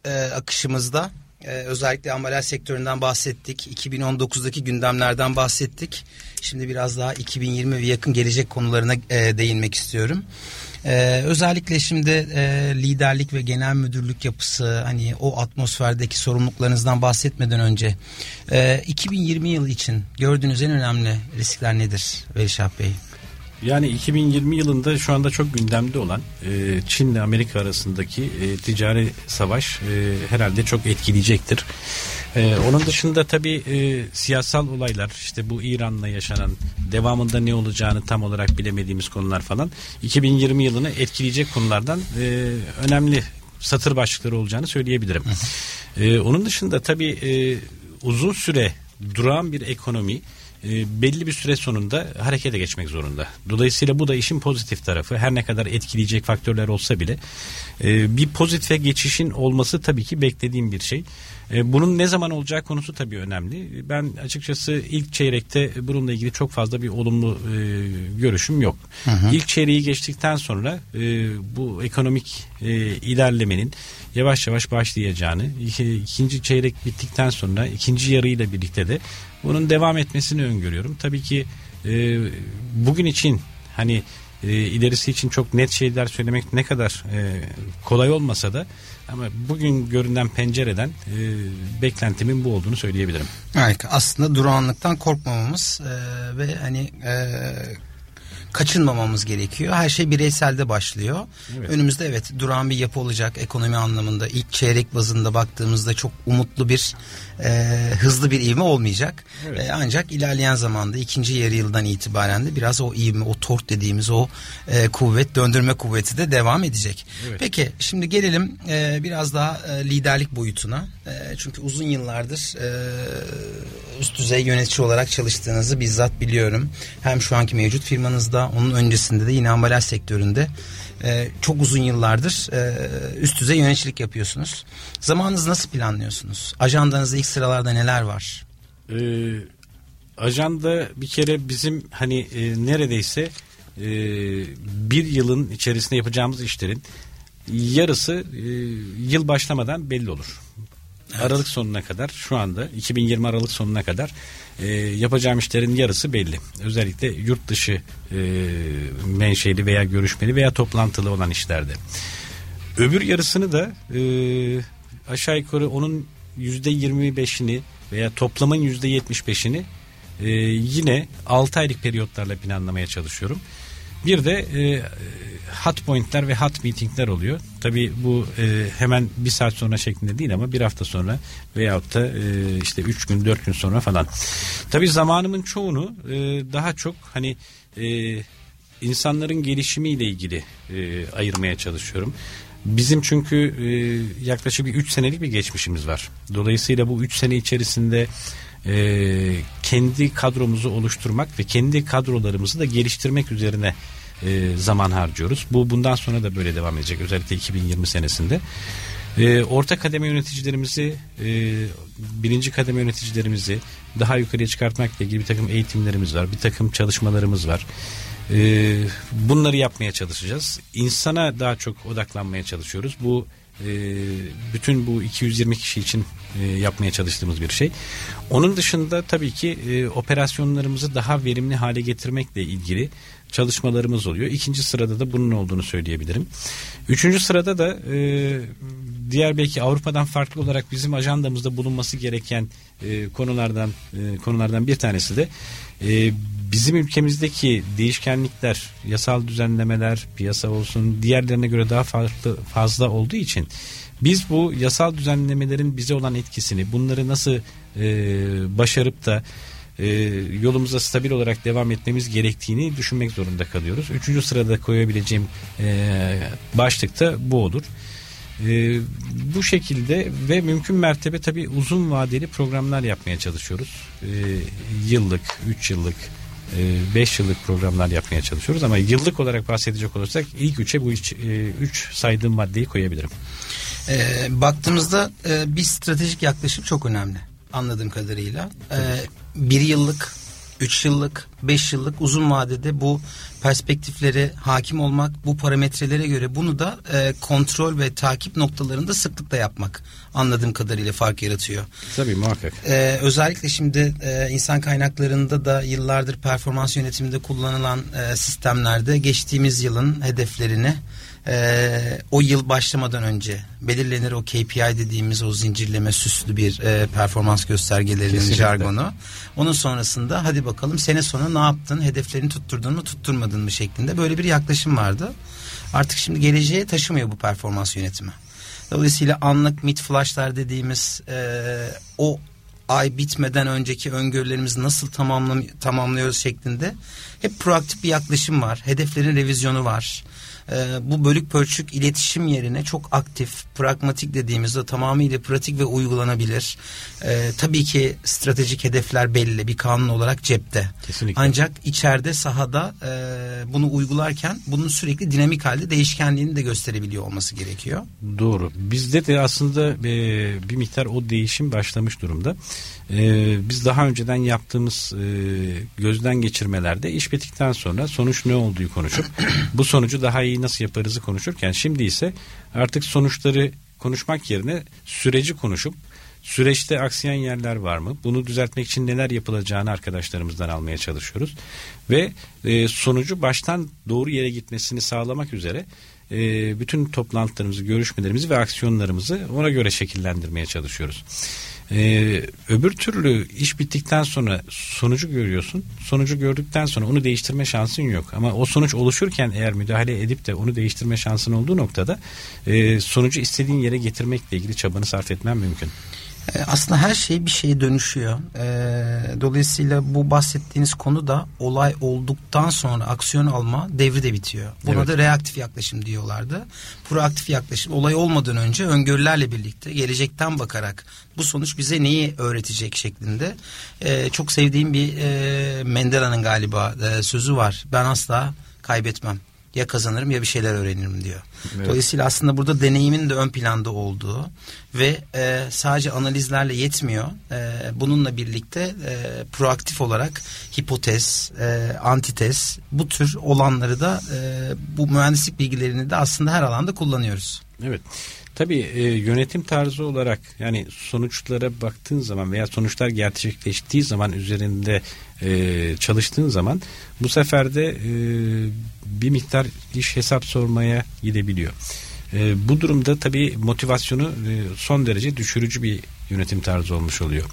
e, akışımızda e, özellikle ambalaj sektöründen bahsettik. 2019'daki gündemlerden bahsettik. Şimdi biraz daha 2020 ve yakın gelecek konularına e, değinmek istiyorum. E, özellikle şimdi e, liderlik ve genel müdürlük yapısı hani o atmosferdeki sorumluluklarınızdan bahsetmeden önce e, 2020 yılı için gördüğünüz en önemli riskler nedir Velişah Bey? Yani 2020 yılında şu anda çok gündemde olan e, Çin ile Amerika arasındaki e, ticari savaş e, herhalde çok etkileyecektir. E, onun dışında tabii e, siyasal olaylar işte bu İran'la yaşanan devamında ne olacağını tam olarak bilemediğimiz konular falan 2020 yılını etkileyecek konulardan e, önemli satır başlıkları olacağını söyleyebilirim. E, onun dışında tabii e, uzun süre duran bir ekonomi e, belli bir süre sonunda harekete geçmek zorunda. Dolayısıyla bu da işin pozitif tarafı. Her ne kadar etkileyecek faktörler olsa bile e, bir pozitife geçişin olması tabii ki beklediğim bir şey. E, bunun ne zaman olacağı konusu tabii önemli. Ben açıkçası ilk çeyrekte bununla ilgili çok fazla bir olumlu e, görüşüm yok. İlk çeyreği geçtikten sonra e, bu ekonomik e, ilerlemenin yavaş yavaş başlayacağını, iki- ikinci çeyrek bittikten sonra ikinci yarıyla birlikte de bunun devam etmesini öngörüyorum. Tabii ki e, bugün için hani e, ilerisi için çok net şeyler söylemek ne kadar e, kolay olmasa da ama bugün görünen pencereden e, beklentimin bu olduğunu söyleyebilirim. Harika. Aslında durağanlıktan korkmamamız e, ve hani e, kaçınmamamız gerekiyor. Her şey bireyselde başlıyor. Evet. Önümüzde evet durağan bir yapı olacak ekonomi anlamında. İlk çeyrek bazında baktığımızda çok umutlu bir e, hızlı bir ivme olmayacak. Evet. E, ancak ilerleyen zamanda ikinci yarı yıldan itibaren de biraz o ivme, o tork dediğimiz o e, kuvvet, döndürme kuvveti de devam edecek. Evet. Peki şimdi gelelim e, biraz daha e, liderlik boyutuna. E, çünkü uzun yıllardır e, üst düzey yönetici olarak çalıştığınızı bizzat biliyorum. Hem şu anki mevcut firmanızda, onun öncesinde de yine ambalaj sektöründe e, çok uzun yıllardır e, üst düzey yöneticilik yapıyorsunuz. Zamanınızı nasıl planlıyorsunuz? Ajandanızda ilk sıralarda neler var? Ee, ajanda bir kere bizim hani e, neredeyse e, bir yılın içerisinde yapacağımız işlerin yarısı e, yıl başlamadan belli olur. Aralık sonuna kadar şu anda 2020 Aralık sonuna kadar e, yapacağım işlerin yarısı belli. Özellikle yurt dışı e, menşeli veya görüşmeli veya toplantılı olan işlerde. Öbür yarısını da e, aşağı yukarı onun yüzde 25'ini veya toplamın yüzde 75'ini e, yine 6 aylık periyotlarla planlamaya çalışıyorum. Bir de e, hot pointler ve hot meetingler oluyor. Tabii bu e, hemen bir saat sonra şeklinde değil ama bir hafta sonra veyahut da e, işte 3 gün 4 gün sonra falan. Tabii zamanımın çoğunu e, daha çok hani e, insanların gelişimiyle ilgili e, ayırmaya çalışıyorum. Bizim çünkü e, yaklaşık bir 3 senelik bir geçmişimiz var. Dolayısıyla bu 3 sene içerisinde e, kendi kadromuzu oluşturmak ve kendi kadrolarımızı da geliştirmek üzerine e, zaman harcıyoruz. Bu bundan sonra da böyle devam edecek özellikle 2020 senesinde. E, orta kademe yöneticilerimizi, e, birinci kademe yöneticilerimizi daha yukarıya çıkartmakla ilgili bir takım eğitimlerimiz var, bir takım çalışmalarımız var. E, bunları yapmaya çalışacağız. İnsana daha çok odaklanmaya çalışıyoruz. Bu bütün bu 220 kişi için e, yapmaya çalıştığımız bir şey. Onun dışında tabii ki e, operasyonlarımızı daha verimli hale getirmekle ilgili çalışmalarımız oluyor. İkinci sırada da bunun olduğunu söyleyebilirim. Üçüncü sırada da e, diğer belki Avrupa'dan farklı olarak bizim ajandamızda bulunması gereken konulardan konulardan bir tanesi de e, bizim ülkemizdeki değişkenlikler, yasal düzenlemeler, piyasa olsun diğerlerine göre daha farklı fazla olduğu için biz bu yasal düzenlemelerin bize olan etkisini, bunları nasıl e, başarıp da e, yolumuza stabil olarak devam etmemiz gerektiğini düşünmek zorunda kalıyoruz. Üçüncü sırada koyabileceğim e, başlık da bu olur. E, bu şekilde ve mümkün mertebe tabii uzun vadeli programlar yapmaya çalışıyoruz. E, yıllık, üç yıllık, 5 yıllık programlar yapmaya çalışıyoruz ama yıllık olarak bahsedecek olursak ilk üçe bu 3 saydığım maddeyi koyabilirim. E, baktığımızda e, bir stratejik yaklaşım çok önemli anladığım kadarıyla. E, bir yıllık, üç yıllık, beş yıllık uzun vadede bu perspektiflere hakim olmak, bu parametrelere göre bunu da e, kontrol ve takip noktalarında sıklıkla yapmak anladığım kadarıyla fark yaratıyor. Tabii muhakkak. Ee, özellikle şimdi e, insan kaynaklarında da yıllardır performans yönetiminde kullanılan e, sistemlerde geçtiğimiz yılın hedeflerini e, o yıl başlamadan önce belirlenir o KPI dediğimiz o zincirleme süslü bir e, performans göstergelerinin Kesinlikle. jargonu. Onun sonrasında hadi bakalım sene sonu ne yaptın, hedeflerini tutturdun mu, tutturmadın mı şeklinde böyle bir yaklaşım vardı. Artık şimdi geleceğe taşımıyor bu performans yönetimi. Dolayısıyla anlık mid flashlar dediğimiz e, o ay bitmeden önceki öngörülerimizi nasıl tamamlam tamamlıyoruz şeklinde hep proaktif bir yaklaşım var. Hedeflerin revizyonu var. Ee, bu bölük pörçük iletişim yerine çok aktif, pragmatik dediğimizde tamamıyla pratik ve uygulanabilir. Ee, tabii ki stratejik hedefler belli bir kanun olarak cepte. Kesinlikle. Ancak içeride sahada e, bunu uygularken bunun sürekli dinamik halde değişkenliğini de gösterebiliyor olması gerekiyor. Doğru. Bizde de aslında e, bir miktar o değişim başlamış durumda. E, biz daha önceden yaptığımız e, gözden geçirmelerde iş bittikten sonra sonuç ne olduğu konuşup bu sonucu daha iyi nasıl yaparızı konuşurken şimdi ise artık sonuçları konuşmak yerine süreci konuşup süreçte aksayan yerler var mı? Bunu düzeltmek için neler yapılacağını arkadaşlarımızdan almaya çalışıyoruz. Ve e, sonucu baştan doğru yere gitmesini sağlamak üzere e, bütün toplantılarımızı, görüşmelerimizi ve aksiyonlarımızı ona göre şekillendirmeye çalışıyoruz. Ee, öbür türlü iş bittikten sonra sonucu görüyorsun. Sonucu gördükten sonra onu değiştirme şansın yok. Ama o sonuç oluşurken eğer müdahale edip de onu değiştirme şansın olduğu noktada e, sonucu istediğin yere getirmekle ilgili çabanı sarf etmen mümkün. E, Aslında her şey bir şeye dönüşüyor. E, dolayısıyla bu bahsettiğiniz konu da olay olduktan sonra aksiyon alma devri de bitiyor. Buna Evet. da reaktif yaklaşım diyorlardı. Proaktif yaklaşım olay olmadan önce öngörülerle birlikte gelecekten bakarak bu sonuç bize neyi öğretecek şeklinde. E, çok sevdiğim bir Mendela'nın galiba sözü var. Ben asla kaybetmem. Ya kazanırım ya bir şeyler öğrenirim diyor. Evet. Dolayısıyla aslında burada deneyimin de ön planda olduğu ve e, sadece analizlerle yetmiyor. E, bununla birlikte e, proaktif olarak hipotez, e, antitez bu tür olanları da e, bu mühendislik bilgilerini de aslında her alanda kullanıyoruz. Evet. Tabii e, yönetim tarzı olarak yani sonuçlara baktığın zaman veya sonuçlar gerçekleştiği zaman üzerinde e, çalıştığın zaman bu sefer de e, bir miktar iş hesap sormaya gidebiliyor. E, bu durumda tabii motivasyonu e, son derece düşürücü bir yönetim tarzı olmuş oluyor.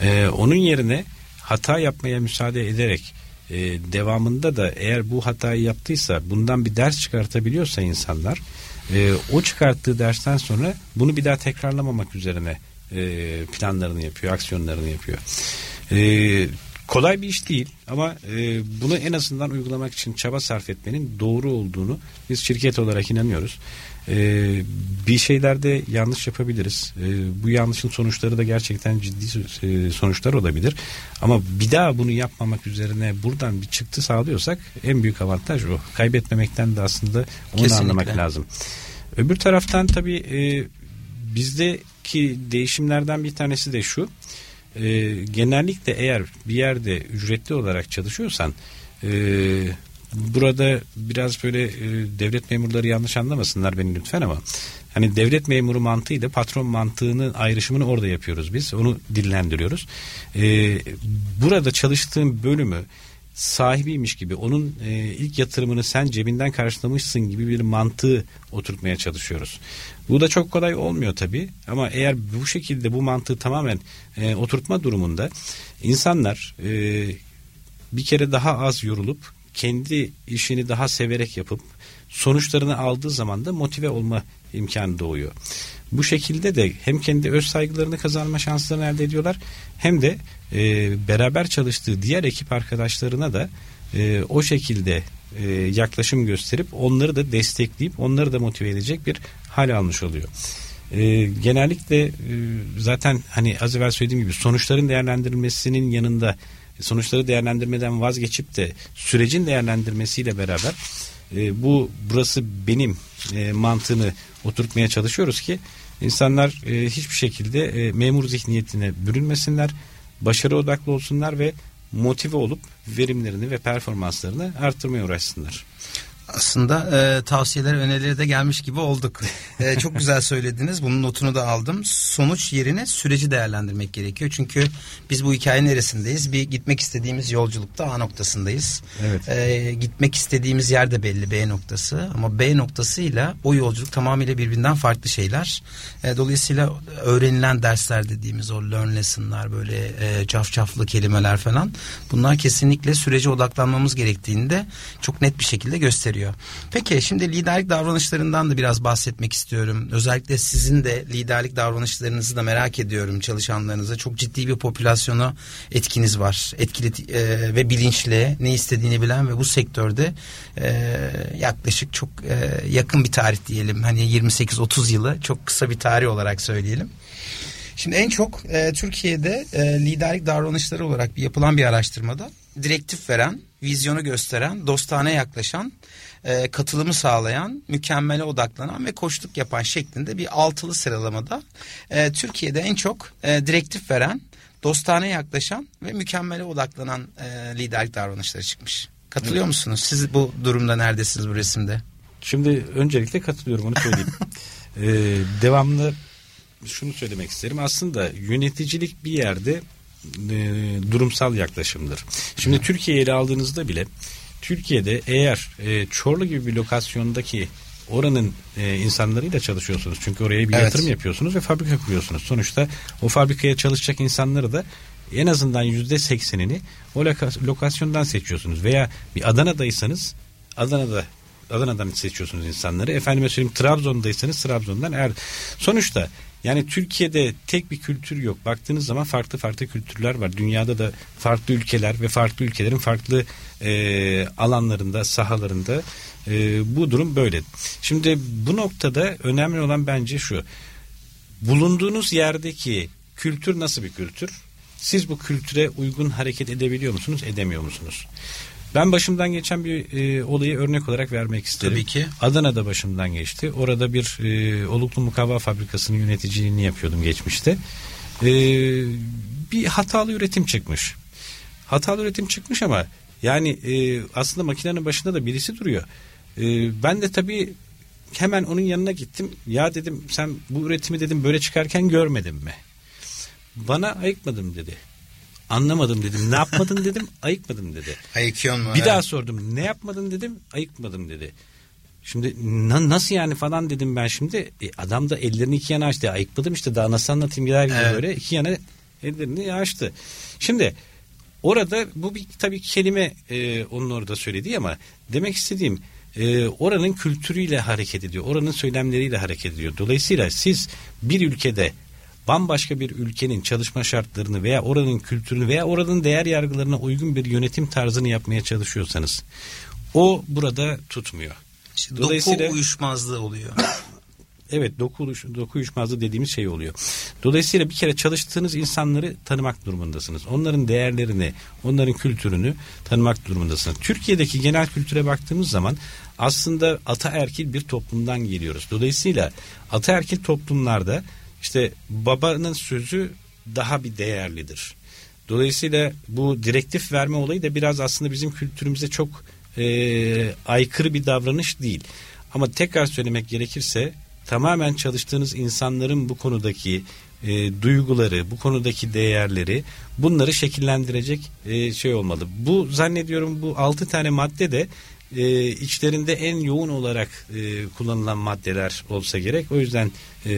E, onun yerine hata yapmaya müsaade ederek e, devamında da eğer bu hatayı yaptıysa bundan bir ders çıkartabiliyorsa insanlar e, o çıkarttığı dersten sonra bunu bir daha tekrarlamamak üzerine e, planlarını yapıyor, aksiyonlarını yapıyor. E, kolay bir iş değil ama e, bunu en azından uygulamak için çaba sarf etmenin doğru olduğunu biz şirket olarak inanıyoruz. E, bir şeylerde yanlış yapabiliriz. E, bu yanlışın sonuçları da gerçekten ciddi e, sonuçlar olabilir. Ama bir daha bunu yapmamak üzerine buradan bir çıktı sağlıyorsak en büyük avantaj o. Kaybetmemekten de aslında onu Kesinlikle. anlamak lazım. Öbür taraftan tabii e, bizdeki değişimlerden bir tanesi de şu. E, genellikle eğer bir yerde ücretli olarak çalışıyorsan e, burada biraz böyle e, devlet memurları yanlış anlamasınlar beni lütfen ama hani devlet memuru mantığıyla patron mantığının ayrışımını orada yapıyoruz biz. Onu dillendiriyoruz. E, burada çalıştığım bölümü sahibiymiş gibi onun e, ilk yatırımını sen cebinden karşılamışsın gibi bir mantığı oturtmaya çalışıyoruz. Bu da çok kolay olmuyor tabii ama eğer bu şekilde bu mantığı tamamen e, oturtma durumunda insanlar e, bir kere daha az yorulup kendi işini daha severek yapıp sonuçlarını aldığı zaman da motive olma imkanı doğuyor. Bu şekilde de hem kendi öz saygılarını kazanma şanslarını elde ediyorlar hem de e, beraber çalıştığı diğer ekip arkadaşlarına da e, o şekilde e, yaklaşım gösterip onları da destekleyip onları da motive edecek bir hal almış oluyor. E, genellikle e, zaten hani az evvel söylediğim gibi sonuçların değerlendirilmesinin yanında sonuçları değerlendirmeden vazgeçip de sürecin değerlendirmesiyle beraber e, bu burası benim e, mantığını oturtmaya çalışıyoruz ki insanlar e, hiçbir şekilde e, memur zihniyetine bürünmesinler, başarı odaklı olsunlar ve motive olup verimlerini ve performanslarını arttırmaya uğraşsınlar. Aslında e, tavsiyeler önerileri de gelmiş gibi olduk. E, çok güzel söylediniz. Bunun notunu da aldım. Sonuç yerine süreci değerlendirmek gerekiyor. Çünkü biz bu hikayenin neresindeyiz? Bir gitmek istediğimiz yolculukta A noktasındayız. Evet. E, gitmek istediğimiz yer de belli B noktası. Ama B noktasıyla o yolculuk tamamıyla birbirinden farklı şeyler. E, dolayısıyla öğrenilen dersler dediğimiz o learn lesson'lar böyle e, cafcaflı kelimeler falan bunlar kesinlikle sürece odaklanmamız gerektiğini de çok net bir şekilde gösteriyor. Peki şimdi liderlik davranışlarından da biraz bahsetmek istiyorum. Özellikle sizin de liderlik davranışlarınızı da merak ediyorum çalışanlarınıza. Çok ciddi bir popülasyona etkiniz var. Etkili e, ve bilinçli, ne istediğini bilen ve bu sektörde e, yaklaşık çok e, yakın bir tarih diyelim. Hani 28-30 yılı çok kısa bir tarih olarak söyleyelim. Şimdi en çok e, Türkiye'de e, liderlik davranışları olarak bir yapılan bir araştırmada direktif veren, vizyonu gösteren, dostane yaklaşan, e, katılımı sağlayan, mükemmele odaklanan ve koçluk yapan şeklinde bir altılı sıralamada e, Türkiye'de en çok e, direktif veren, dostane yaklaşan ve mükemmele odaklanan e, liderlik davranışları çıkmış. Katılıyor musunuz? Siz bu durumda neredesiniz bu resimde? Şimdi öncelikle katılıyorum onu söyleyeyim. Ee, (laughs) devamlı şunu söylemek isterim. Aslında yöneticilik bir yerde e, durumsal yaklaşımdır. Şimdi Türkiye'yi ele aldığınızda bile Türkiye'de eğer e, Çorlu gibi bir lokasyondaki oranın e, insanlarıyla çalışıyorsunuz. Çünkü oraya bir Evet. yatırım yapıyorsunuz ve fabrika kuruyorsunuz. Sonuçta o fabrikaya çalışacak insanları da en azından yüzde seksenini o loka- lokasyondan seçiyorsunuz. Veya bir Adana'daysanız Adana'da Adana'dan seçiyorsunuz insanları. Efendime söyleyeyim Trabzon'daysanız Trabzon'dan. Eğer sonuçta yani Türkiye'de tek bir kültür yok. Baktığınız zaman farklı farklı kültürler var. Dünyada da farklı ülkeler ve farklı ülkelerin farklı e, alanlarında, sahalarında e, bu durum böyle. Şimdi bu noktada önemli olan bence şu. Bulunduğunuz yerdeki kültür nasıl bir kültür? Siz bu kültüre uygun hareket edebiliyor musunuz, edemiyor musunuz? Ben başımdan geçen bir e, olayı örnek olarak vermek isterim. Tabii ki. Adana'da başımdan geçti. Orada bir e, oluklu mukavva fabrikasının yöneticiliğini yapıyordum geçmişte. E, bir hatalı üretim çıkmış. Hatalı üretim çıkmış ama yani e, aslında makinenin başında da birisi duruyor. E, ben de tabii hemen onun yanına gittim. Ya dedim sen bu üretimi dedim böyle çıkarken görmedin mi? Bana ayıkmadım dedi. Anlamadım dedim. Ne yapmadın dedim. Ayıkmadım dedi. Ayıkıyor mu? Bir daha sordum. Ne yapmadın dedim. Ayıkmadım dedi. Şimdi na- nasıl yani falan dedim ben şimdi. E, adam da ellerini iki yana açtı. Ayıkladım işte daha nasıl anlatayım gider gibi Evet. böyle iki yana ellerini açtı. Şimdi Orada bu bir tabii kelime e, onun orada söylediği ama demek istediğim e, oranın kültürüyle hareket ediyor. Oranın söylemleriyle hareket ediyor. Dolayısıyla siz bir ülkede bambaşka bir ülkenin çalışma şartlarını veya oranın kültürünü veya oranın değer yargılarına uygun bir yönetim tarzını yapmaya çalışıyorsanız o burada tutmuyor. İşte Dolayısıyla- doku uyuşmazlığı oluyor. (coughs) Evet doku, uyuş- doku uyuşmazlığı dediğimiz şey oluyor. Dolayısıyla bir kere çalıştığınız insanları tanımak durumundasınız. Onların değerlerini, onların kültürünü tanımak durumundasınız. Türkiye'deki genel kültüre baktığımız zaman aslında ataerkil bir toplumdan geliyoruz. Dolayısıyla ataerkil toplumlarda işte babanın sözü daha bir değerlidir. Dolayısıyla bu direktif verme olayı da biraz aslında bizim kültürümüze çok e, aykırı bir davranış değil. Ama tekrar söylemek gerekirse tamamen çalıştığınız insanların bu konudaki e, duyguları, bu konudaki değerleri bunları şekillendirecek e, şey olmalı. Bu zannediyorum bu altı tane madde de e, içlerinde en yoğun olarak e, kullanılan maddeler olsa gerek. O yüzden e,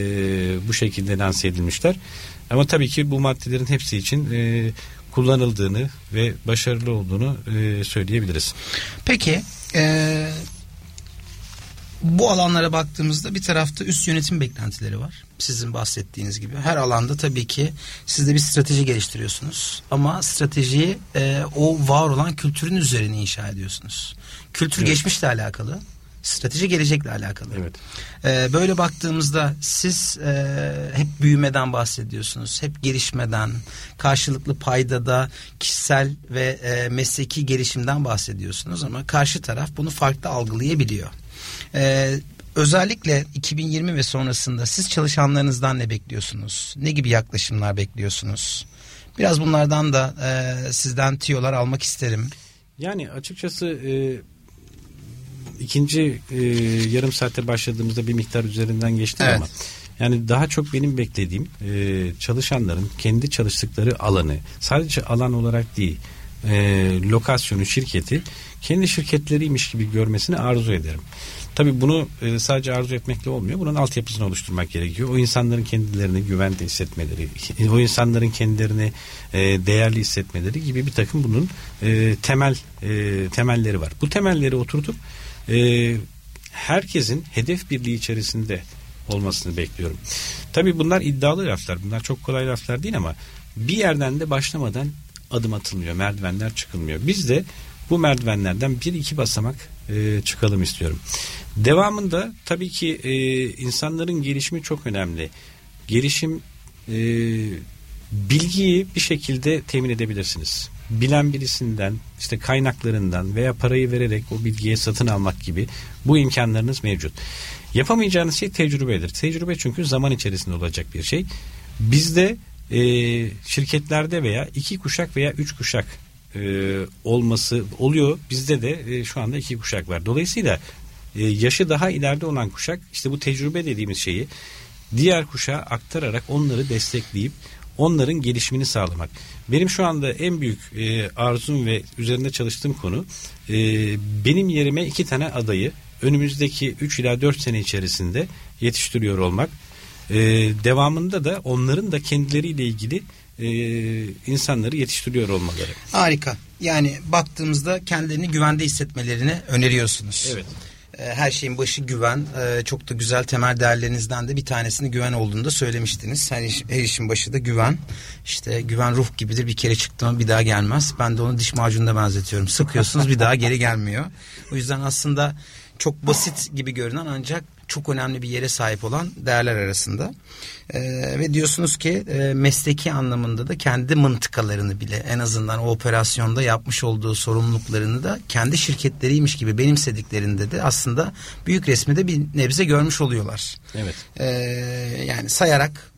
bu şekilde lanse edilmişler. Ama tabii ki bu maddelerin hepsi için e, kullanıldığını ve başarılı olduğunu e, söyleyebiliriz. Peki eee, bu alanlara baktığımızda bir tarafta üst yönetim beklentileri var. Sizin bahsettiğiniz gibi. Her alanda tabii ki siz de bir strateji geliştiriyorsunuz. Ama stratejiyi eee, o var olan kültürün üzerine inşa ediyorsunuz. Kültür Evet. geçmişle alakalı. Strateji gelecekle alakalı. Evet. Ee, böyle baktığımızda siz e, hep büyümeden bahsediyorsunuz. Hep gelişmeden, karşılıklı paydada kişisel ve e, mesleki gelişimden bahsediyorsunuz ama karşı taraf bunu farklı algılayabiliyor. Ee, özellikle 2020 ve sonrasında siz çalışanlarınızdan ne bekliyorsunuz? Ne gibi yaklaşımlar bekliyorsunuz? Biraz bunlardan da e, sizden tiyolar almak isterim. Yani açıkçası e, ikinci e, yarım saate başladığımızda bir miktar üzerinden geçtik Evet. ama yani daha çok benim beklediğim e, çalışanların kendi çalıştıkları alanı sadece alan olarak değil e, lokasyonu şirketi kendi şirketleriymiş gibi görmesini arzu ederim. Tabii bunu e, sadece arzu etmekle olmuyor. Bunun altyapısını oluşturmak gerekiyor. O insanların kendilerini güvende hissetmeleri, o insanların kendilerini e, değerli hissetmeleri gibi bir takım bunun e, temel e, temelleri var. Bu temelleri oturtup e, herkesin hedef birliği içerisinde olmasını bekliyorum. Tabii bunlar iddialı laflar. Bunlar çok kolay laflar değil ama bir yerden de başlamadan adım atılmıyor. Merdivenler çıkılmıyor. Biz de bu merdivenlerden bir iki basamak e, çıkalım istiyorum. Devamında tabii ki e, insanların gelişimi çok önemli. Gelişim e, bilgiyi bir şekilde temin edebilirsiniz. Bilen birisinden işte kaynaklarından veya parayı vererek o bilgiye satın almak gibi bu imkanlarınız mevcut. Yapamayacağınız şey tecrübedir. Tecrübe çünkü zaman içerisinde olacak bir şey. Bizde e, şirketlerde veya iki kuşak veya üç kuşak e, olması oluyor. Bizde de e, şu anda iki kuşak var. Dolayısıyla e, yaşı daha ileride olan kuşak işte bu tecrübe dediğimiz şeyi diğer kuşağa aktararak onları destekleyip onların gelişimini sağlamak. Benim şu anda en büyük e, arzum ve üzerinde çalıştığım konu e, benim yerime iki tane adayı önümüzdeki 3 ila 4 sene içerisinde yetiştiriyor olmak. E, devamında da onların da kendileriyle ilgili e, insanları yetiştiriyor olmaları. Harika. Yani baktığımızda kendilerini güvende hissetmelerini öneriyorsunuz. Evet. Ee, Her şeyin başı güven. Ee, Çok da güzel temel değerlerinizden de bir tanesini güven olduğunu da söylemiştiniz. Her, iş- her işin başı da güven. İşte güven ruh gibidir. Bir kere çıktı mı bir daha gelmez. Ben de onu diş macununa benzetiyorum. Sıkıyorsunuz bir daha geri gelmiyor. O yüzden aslında çok basit gibi görünen ancak çok önemli bir yere sahip olan değerler arasında. Ee, ve diyorsunuz ki e, mesleki anlamında da kendi mıntıkalarını bile en azından o operasyonda yapmış olduğu sorumluluklarını da kendi şirketleriymiş gibi benimsediklerinde de aslında büyük resmi de bir nebze görmüş oluyorlar. Evet. Ee, yani sayarak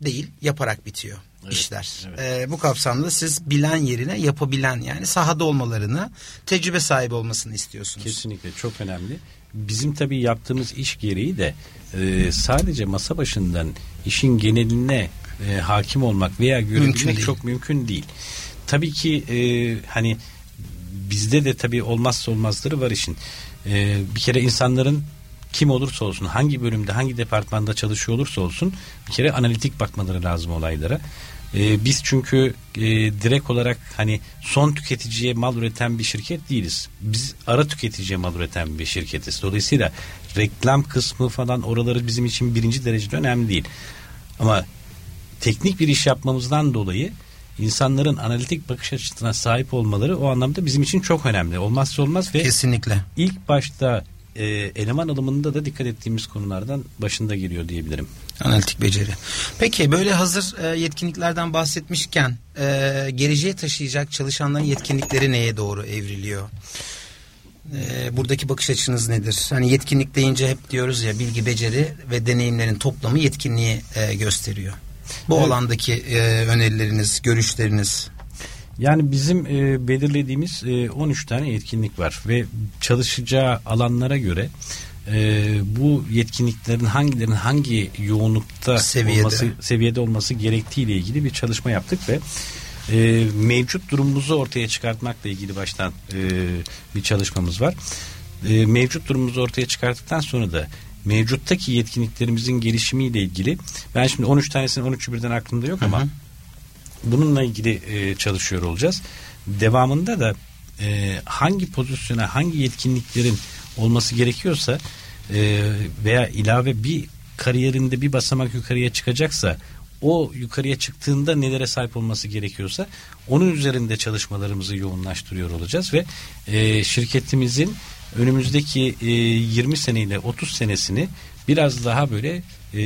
değil yaparak bitiyor işler. Ee, bu kapsamda siz bilen yerine yapabilen yani sahada olmalarını tecrübe sahibi olmasını istiyorsunuz. Kesinlikle çok önemli. Bizim tabii yaptığımız iş gereği de e, sadece masa başından işin geneline e, hakim olmak veya Mümkün görebilmek değil. çok mümkün değil. Tabii ki e, hani bizde de tabii olmazsa olmazları var işin. E, bir kere insanların kim olursa olsun hangi bölümde hangi departmanda çalışıyor olursa olsun bir kere analitik bakmaları lazım olaylara. E, biz çünkü e, direkt olarak hani son tüketiciye mal üreten bir şirket değiliz. Biz ara tüketiciye mal üreten bir şirketiz. Dolayısıyla reklam kısmı falan oraları bizim için birinci derecede önemli değil. Ama teknik bir iş yapmamızdan dolayı insanların analitik bakış açısına sahip olmaları o anlamda bizim için çok önemli. Olmazsa olmaz ve Kesinlikle. ilk başta e, eleman alımında da dikkat ettiğimiz konulardan başında geliyor diyebilirim. Analitik beceri. Peki böyle hazır e, yetkinliklerden bahsetmişken e, geleceğe taşıyacak çalışanların yetkinlikleri neye doğru evriliyor? E, buradaki bakış açınız nedir? Hani yetkinlik deyince hep diyoruz ya bilgi, beceri ve deneyimlerin toplamı yetkinliği e, gösteriyor. Bu Evet. alandaki e, önerileriniz, görüşleriniz. Yani bizim e, belirlediğimiz e, 13 tane yetkinlik var ve çalışacağı alanlara göre e, bu yetkinliklerin hangilerinin hangi yoğunlukta Seviyede. olması seviyede olması gerektiği ile ilgili bir çalışma yaptık ve e, mevcut durumumuzu ortaya çıkartmakla ilgili baştan e, bir çalışmamız var. E, mevcut durumumuzu ortaya çıkarttıktan sonra da mevcuttaki yetkinliklerimizin gelişimiyle ilgili ben şimdi 13 tanesinin 13'ü birden aklımda yok ama bununla ilgili e, çalışıyor olacağız. Devamında da e, hangi pozisyona hangi yetkinliklerin olması gerekiyorsa e, veya ilave bir kariyerinde bir basamak yukarıya çıkacaksa o yukarıya çıktığında nelere sahip olması gerekiyorsa onun üzerinde çalışmalarımızı yoğunlaştırıyor olacağız ve e, şirketimizin önümüzdeki e, 20 seneyle 30 senesini biraz daha böyle e,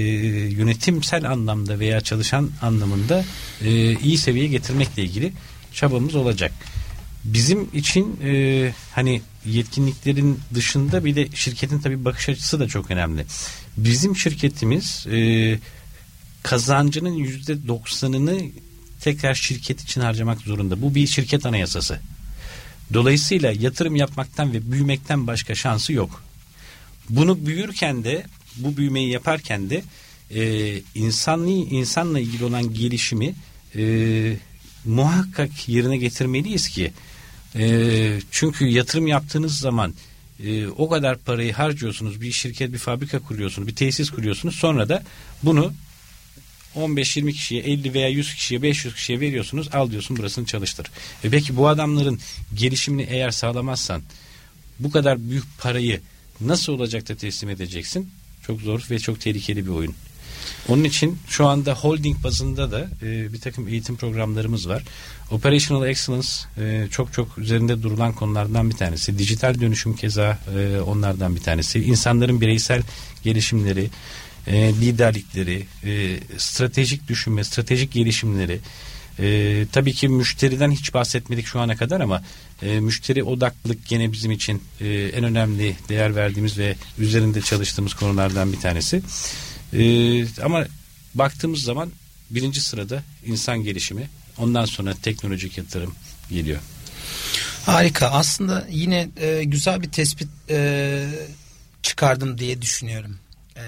yönetimsel anlamda veya çalışan anlamında e, iyi seviyeye getirmekle ilgili çabamız olacak. Bizim için e, hani yetkinliklerin dışında bir de şirketin tabii bakış açısı da çok önemli. Bizim şirketimiz e, kazancının yüzde doksanını tekrar şirket için harcamak zorunda. Bu bir şirket anayasası. Dolayısıyla yatırım yapmaktan ve büyümekten başka şansı yok. Bunu büyürken de bu büyümeyi yaparken de e, insanlı insanla ilgili olan gelişimi e, muhakkak yerine getirmeliyiz ki e, çünkü yatırım yaptığınız zaman e, o kadar parayı harcıyorsunuz bir şirket bir fabrika kuruyorsunuz bir tesis kuruyorsunuz sonra da bunu 15-20 kişiye 50 veya 100 kişiye 500 kişiye veriyorsunuz al diyorsun burasını çalıştır. E peki bu adamların gelişimini eğer sağlamazsan bu kadar büyük parayı nasıl olacak da teslim edeceksin? Çok zor ve çok tehlikeli bir oyun. Onun için şu anda holding bazında da e, bir takım eğitim programlarımız var. Operational Excellence e, çok çok üzerinde durulan konulardan bir tanesi. Dijital dönüşüm keza e, onlardan bir tanesi. İnsanların bireysel gelişimleri, e, liderlikleri, e, stratejik düşünme, stratejik gelişimleri. E, tabii ki müşteriden hiç bahsetmedik şu ana kadar ama e, müşteri odaklılık gene bizim için e, en önemli değer verdiğimiz ve üzerinde çalıştığımız konulardan bir tanesi. E, ama baktığımız zaman birinci sırada insan gelişimi, ondan sonra teknolojik yatırım geliyor. Harika. Aslında yine e, güzel bir tespit e, çıkardım diye düşünüyorum. E,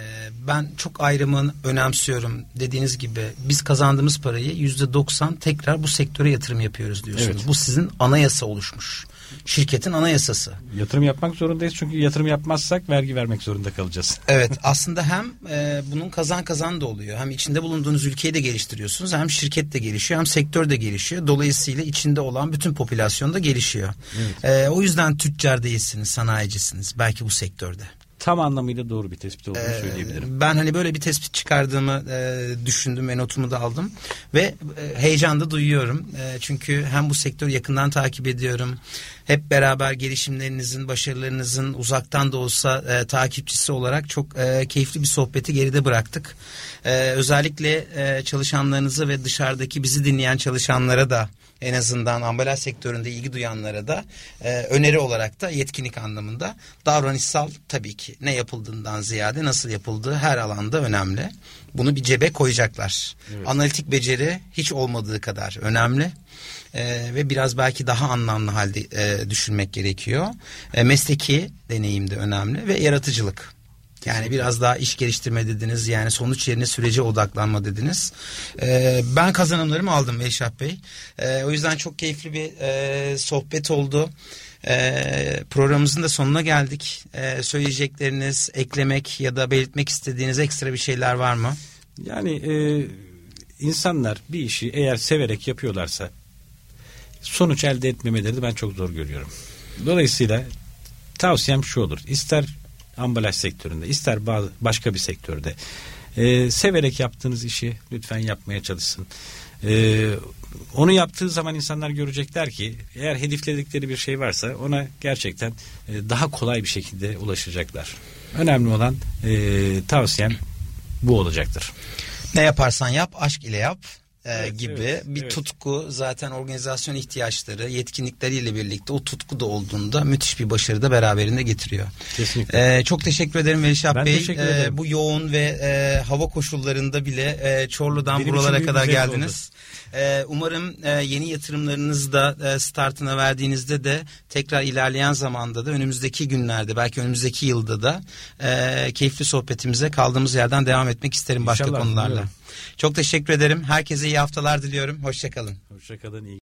ben çok ayrımını önemsiyorum. Dediğiniz gibi biz kazandığımız parayı yüzde doksan tekrar bu sektöre yatırım yapıyoruz diyorsunuz. Evet. Bu sizin anayasa oluşmuş. Şirketin anayasası. Yatırım yapmak zorundayız çünkü yatırım yapmazsak vergi vermek zorunda kalacağız. Evet aslında hem e, bunun kazan kazan da oluyor. Hem içinde bulunduğunuz ülkeyi de geliştiriyorsunuz. Hem şirket de gelişiyor hem sektör de gelişiyor. Dolayısıyla içinde olan bütün popülasyon da gelişiyor. E, o yüzden tüccar değilsiniz, sanayicisiniz. Belki bu sektörde. Tam anlamıyla doğru bir tespit olduğunu Ee, söyleyebilirim. Ben hani böyle bir tespit çıkardığımı e, düşündüm ve notumu da aldım ve e, heyecan da duyuyorum. E, çünkü hem bu sektörü yakından takip ediyorum. Hep beraber gelişimlerinizin, başarılarınızın uzaktan da olsa e, takipçisi olarak çok e, keyifli bir sohbeti geride bıraktık. E, özellikle e, çalışanlarınızı ve dışarıdaki bizi dinleyen çalışanlara da en azından ambalaj sektöründe ilgi duyanlara da e, öneri olarak da yetkinlik anlamında davranışsal tabii ki ne yapıldığından ziyade nasıl yapıldığı her alanda önemli. Bunu bir cebe koyacaklar. Analitik beceri hiç olmadığı kadar önemli. E, ve biraz belki daha anlamlı halde e, düşünmek gerekiyor. E, mesleki deneyim de önemli ve yaratıcılık. Yani biraz daha iş geliştirme dediniz. Yani sonuç yerine sürece odaklanma dediniz. Ee, ben kazanımlarımı aldım Elşah Bey. Ee, o yüzden çok keyifli bir e, sohbet oldu. Ee, programımızın da sonuna geldik. Ee, söyleyecekleriniz, eklemek ya da belirtmek istediğiniz ekstra bir şeyler var mı? Yani e, insanlar bir işi eğer severek yapıyorlarsa sonuç elde etmemeleri ben çok zor görüyorum. Dolayısıyla tavsiyem şu olur. İster ambalaj sektöründe ister bazı başka bir sektörde e, severek yaptığınız işi lütfen yapmaya çalışsın. E, onu yaptığı zaman insanlar görecekler ki eğer hedefledikleri bir şey varsa ona gerçekten e, daha kolay bir şekilde ulaşacaklar. Önemli olan e, tavsiyem bu olacaktır. Ne yaparsan yap aşk ile yap Evet, gibi evet, bir evet. tutku zaten organizasyon ihtiyaçları yetkinlikleriyle birlikte o tutku da olduğunda müthiş bir başarı da beraberinde getiriyor. Kesinlikle. E, çok teşekkür ederim Velişah Ben Bey. teşekkür E, ederim. bu yoğun ve e, hava koşullarında bile e, Çorlu'dan Benim buralara kadar geldiniz. E, umarım e, yeni yatırımlarınızı da e, startına verdiğinizde de tekrar ilerleyen zamanda da önümüzdeki günlerde belki önümüzdeki yılda da e, keyifli sohbetimize kaldığımız yerden devam etmek isterim başka İnşallah, konularla. buyurun. Çok teşekkür ederim. Herkese iyi haftalar diliyorum. Hoşçakalın. Hoşçakalın. iyi